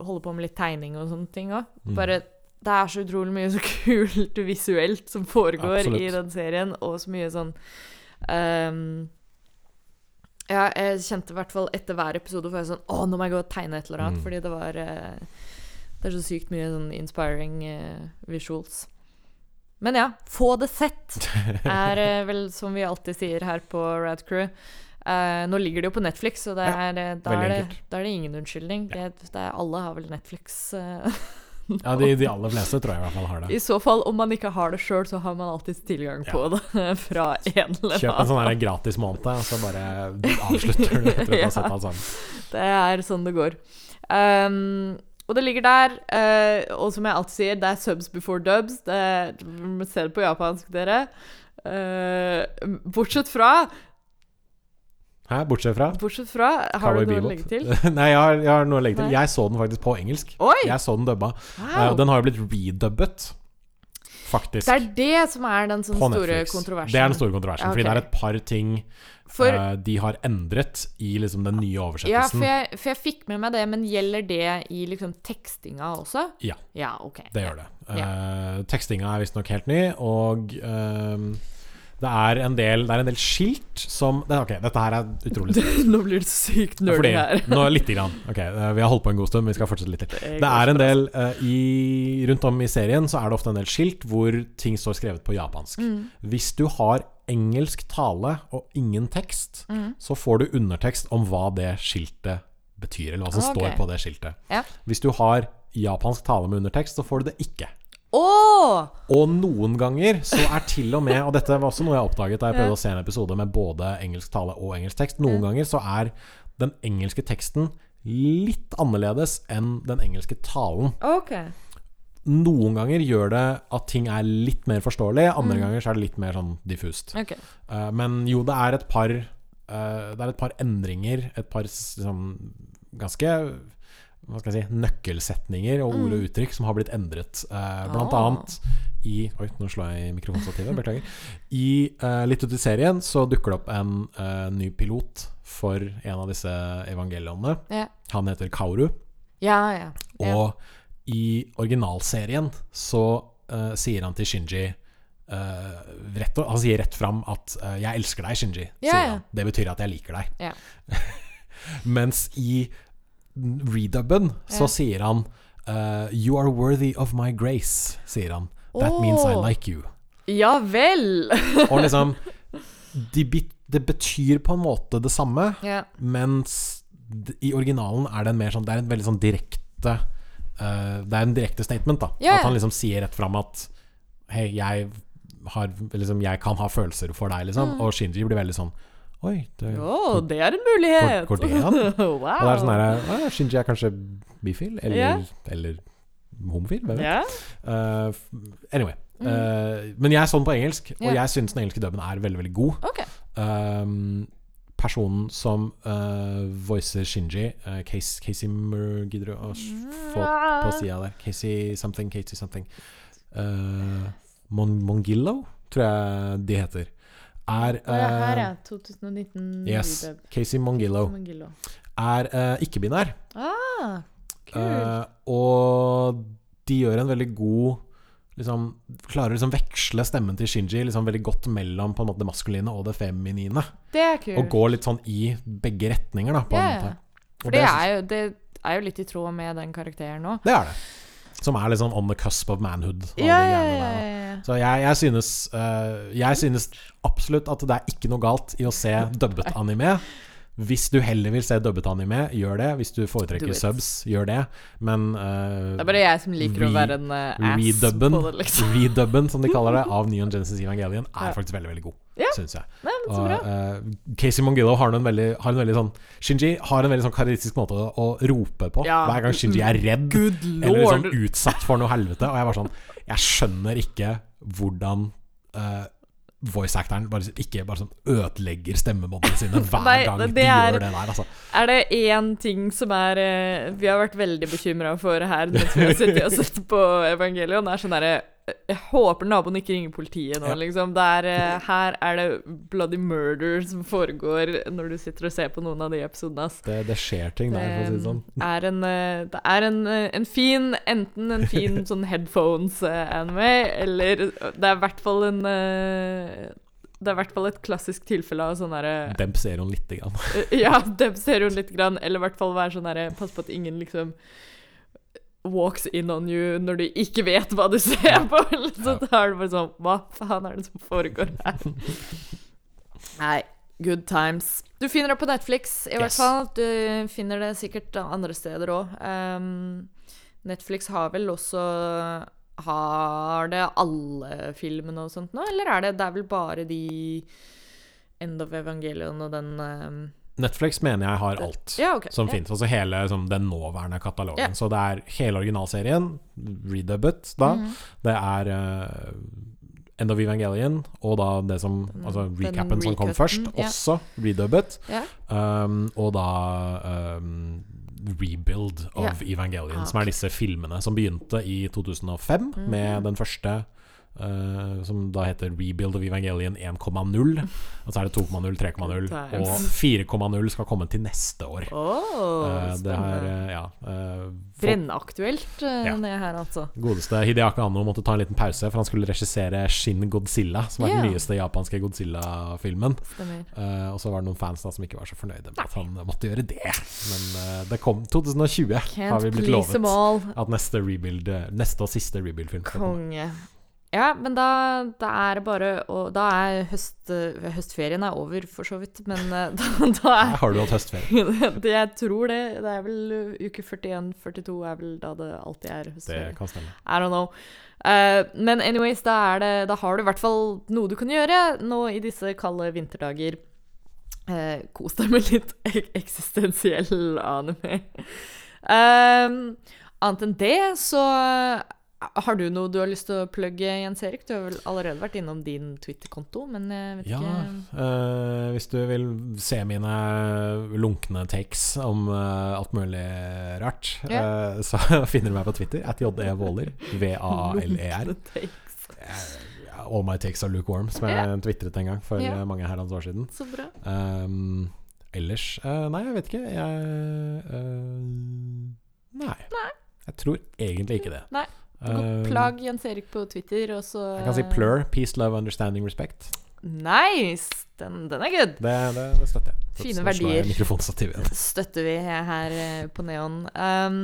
holder på med litt tegning og sånne ting òg. Mm. Bare Det er så utrolig mye så kult visuelt som foregår Absolutt. i den serien, og så mye sånn um, Ja, jeg kjente i hvert fall etter hver episode får jeg sånn Å, nå må jeg gå og tegne et eller annet, Mm. fordi det var eh, Det er så sykt mye sånn inspiring eh, visuals. Men ja, få det sett! er eh, vel som vi alltid sier her på Rad Crew. Eh, nå ligger det jo på Netflix, så det Ja, eh, da, er det, da er det ingen unnskyldning. Det, det er, alle har vel Netflix. Uh, Ja, de, de aller fleste tror jeg i hvert fall har det. I så fall, om man ikke har det sjøl, så har man alltid tilgang på det fra en eller Kjøp en sånn gratis måned, og så bare avslutter du etter å ha Ja. sett alt sammen. Det er sånn det går. Um, og det ligger der, eh, og som jeg alltid sier, det er subs before dubs. Det Se det på japansk, dere. Eh, bortsett fra Hæ, bortsett fra Bortsett fra Har Cowboy du noe å legge til? Nei, jeg har, jeg har noe å legge til. Nei. Jeg så den faktisk på engelsk. Oi! Jeg så den dubba. Wow. Eh, den har jo blitt redubbet, faktisk. Det er det som er den sånn store kontroversen. Det er den store kontroversen. Okay. Fordi det er et par ting For, uh, de har endret i liksom den nye ja, oversettelsen. for jeg, for jeg fikk med meg det, men gjelder det i liksom tekstinga også? Ja. Ja, okay. Det gjør det. Uh, tekstinga er visstnok helt ny, og eh, Det er en del, det er en del skilt som det, Ok, dette her er utrolig Nå blir det sykt nerdy her. nå lite grann. Ok, eh, Vi har holdt på en god stund, men vi skal fortsette litt til. Det er en del uh, i, Rundt om i serien så er det ofte en del skilt hvor ting står skrevet på japansk. Mm. Hvis du har engelsk tale og ingen tekst, Mm. så får du undertekst om hva det skiltet betyr, eller hva som okay. står på det skiltet. Ja. Hvis du har japansk tale med undertekst, så får du det ikke. Å! Og noen ganger så er til og med Og dette var også noe jeg oppdaget da jeg prøvde å se en episode med både engelsk tale og engelsk tekst. Noen ganger så er den engelske teksten litt annerledes enn den engelske talen. Okay. Noen ganger gjør det at ting er litt mer forståelig, andre Mm. ganger så er det litt mer sånn diffust. Okay. Uh, men jo, det er et par uh, Det er et par endringer, et par liksom ganske hva skal jeg si, nøkkelsetninger og ord og uttrykk som har blitt endret. Eh, blant Ah. annet i Oi, nå slår jeg i mikrofonstativet. Beklager. I eh, litt ut i serien så dukker det opp en eh, ny pilot for en av disse evangeliene. Ja. Han heter Kauru. Ja, ja. Og i originalserien så eh, sier han til Shinji Uh, rett, Han sier rett fram at uh, 'jeg elsker deg, Shinji'. Yeah, sier han. Det betyr at jeg liker deg. Yeah. Mens i redubben så sier han uh, 'You are worthy of my grace', sier han. That means I like you. ja vel! Og liksom de, bit- Det betyr på en måte det samme, ja. mens i originalen er det en mer sånn Det er en veldig sånn direkte uh, Det er en direkte statement, da. Ja, At han liksom sier rett fram at Hei, jeg har liksom Jeg kan ha følelser for deg, liksom. Mm. Og Shinji blir veldig sånn Oi, det, oh, det er en mulighet! Går- går det an? wow. Og det er sånn her Shinji er kanskje bifil, eller, yeah. eller homofil, hvem vet. Yeah. Uh, anyway. Mm. Uh, men jeg så den på engelsk, og. Jeg syns den engelske dubben er veldig, veldig god. Okay. Um, personen som uh, voicer Shinji, uh, Casey, Casey Mur Gidder å få på sida der. Casey something, Casey something. Uh, Mon Mongillo, tror jeg de heter. Er uh, ja, her, ja. 2019 Yes. redub. Casey Mongillo. Mongillo. Er uh, ikke-binær. Ah. Uh, og de gjør en veldig god liksom, Klarer å liksom veksle stemmen til Shinji liksom veldig godt mellom på en måte det maskuline og det feminine. det er kult. Og går litt sånn i begge retninger, da, på yeah. en måte. For det det, er, jo, det er jo litt i tråd med den karakteren òg. det er det. Som er sånn on the cusp of manhood. Ja, ja, ja, ja. Så jeg, jeg, synes, uh, jeg synes absolutt at det er ikke noe galt i å se dubbet anime. Hvis du heller vil se dubbet anime, gjør det. Hvis du foretrekker subs, gjør det. Men uh, Det er bare jeg som liker å være en uh, ass redubben, på det, liksom. redubben, som de kaller det, av Neon Genesis Evangelion, er faktisk veldig, veldig god. Ja. Syns jeg. Nei, Og, eh, Casey Mongillo har en veldig, har en veldig sånn Shinji har en veldig sånn karakteristisk måte å, rope på Ja. hver gang Shinji er redd eller liksom utsatt for noe helvete. Og jeg var sånn Jeg skjønner ikke hvordan uh, voice-actoren bare, ikke bare sånn ødelegger stemmebåndene sine hver Nei, gang de er- gjør det der, altså. Er det én ting som er eh, Vi har vært veldig bekymra for her mens vi har sittet og sett på Evangelion, er sånn derre Jeg håper naboen ikke ringer politiet nå, liksom. Det er, eh, her er det bloody murder som foregår når du sitter og ser på noen av de episodene. Det, det skjer ting der, for å si det sånn. Det er en, eh, det er en, eh, en fin Enten en fin sånn headphones-anime, eller det er i hvert fall en eh, Det er i hvert fall et klassisk tilfelle av sånn derre Demp serien lite grann. ja, demp serien lite grann. Eller i hvert fall være sånn derre Pass på at ingen liksom walks in on you når du ikke vet hva du ser på. Så da er det bare sånn Hva faen er det som foregår her? Nei. Good times. Du finner det på Netflix, i hvert fall. Du finner det sikkert andre steder òg. Netflix har vel også Har det alle filmene og sånt nå, eller er det Det er vel bare de End of Evangelion og den ehm, Netflix mener jeg har alt Ja, okay. som ja. finnes. Altså hele som, den nåværende katalogen. Ja. Så det er hele originalserien, redubbet da. Mhm. Det er uh, End of Evangelion, og da det som Altså recapen som kom først, ja. også redubbet. Ja. Um, og da um, Rebuild of Evangelion, Ah, som er disse filmene som begynte i 2005 Mhm. med den første eh, som da heter Rebuild of Evangelion 1,0. Og så er det 2,0, 3,0, og 4,0 skal komme til neste år. Oh, uh, det er uh, ja eh, Brennaktuelt, eh, Ja. det her, altså. Godeste Hideaki Anno måtte ta en liten pause, for han skulle regissere Shin Godzilla, som er yeah. den nyeste japanske Godzilla-filmen. Og så var det noen fans da som ikke var så fornøyde med at han måtte gjøre det. Men det kom 2020, har vi blitt lovet. At neste rebuild Neste og siste rebuild-film. Konge. Ja, men da, da er det bare å Da er høst, eh, høstferien er over, for så vidt. Men eh, da, da er har du hatt høstferie. det, Jeg tror det. Det er vel uh, uke 41-42 er vel da det alltid er Det kan stemme. I don't know. Uh, men anyways, da, det, da har du i hvert fall noe du kan gjøre nå i disse kalde vinterdager. Uh, kos deg med litt ek eksistensiell anime. Uh, annet enn det, så eh, har du noe du har lyst til å plugge, Jens Erik? Du har vel allerede vært innom din Twitter-konto, men jeg vet Ja, ikke øh, hvis du vil se mine lunkne takes om øh, alt mulig rart, eh, så finner du meg på Twitter. At JE Våler. Takes. All my takes are lukewarm, som jeg Ja. tvitret en gang for Ja. eh, mange herrens år siden. Så bra. Um, ellers eh, Nei, jeg vet ikke. Jeg Nei. nei. Jeg tror egentlig ikke det. Nei. Du kan Um, Plag Jens Erik på Twitter, og så Jeg kan si plur. Peace, love, understanding, respect. Nice! Den, den er good. Det, det, det støtter jeg. Så- Fine verdier. støtter vi her eh, på Neon. Um,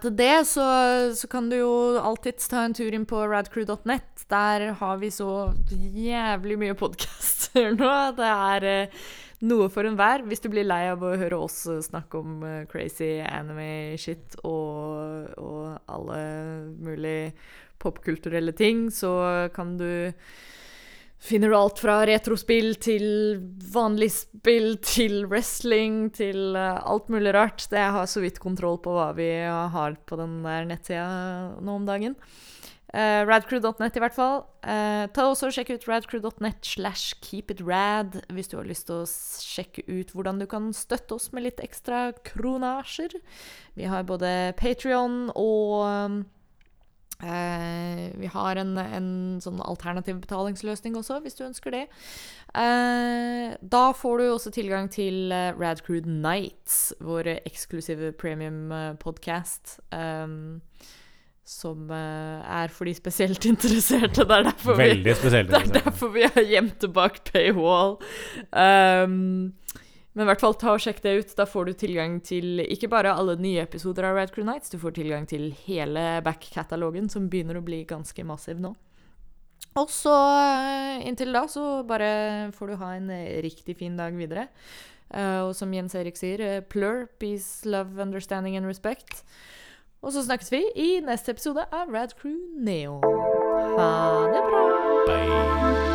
til det så, så kan du jo alltids ta en tur inn på radcrew.net. Der har vi så jævlig mye podcaster nå. Det er eh, noe for enhver. Hvis du blir lei av å høre oss eh, snakke om eh, crazy anime-shit og, og alle mulige popkulturelle ting, så kan du Finner du alt fra retrospill til vanlig spill til wrestling til eh, alt mulig rart. Det har så vidt kontroll på hva vi har på den der nettsida nå om dagen. Uh, radcrew.net i hvert fall. Uh, ta også og Sjekk ut radcrew.net slash keepitrad hvis du har lyst til å sjekke ut hvordan du kan støtte oss med litt ekstra kronasjer. Vi har både Patrion og Eh, vi har en, en sånn alternativ betalingsløsning også, hvis du ønsker det. Uh, da får du også tilgang til uh, Radcrew Nights, vår eksklusive premium-podkast. Um, som eh, er for de spesielt interesserte. Det er derfor vi Veldig det er derfor vi har gjemt det bak paywall. Um, men i hvert fall ta og sjekk det ut. Da får du tilgang til ikke bare alle nye episoder av Red Crew Nights, du får tilgang til hele back-katalogen, som begynner å bli ganske massiv nå. Og så eh, inntil da så bare får du ha en riktig fin dag videre. Uh, og som Jens Erik sier, plur, peace, love, understanding and respect. Og så snakkes vi i neste episode av Rad Crew Neo. Ha det bra! Bye.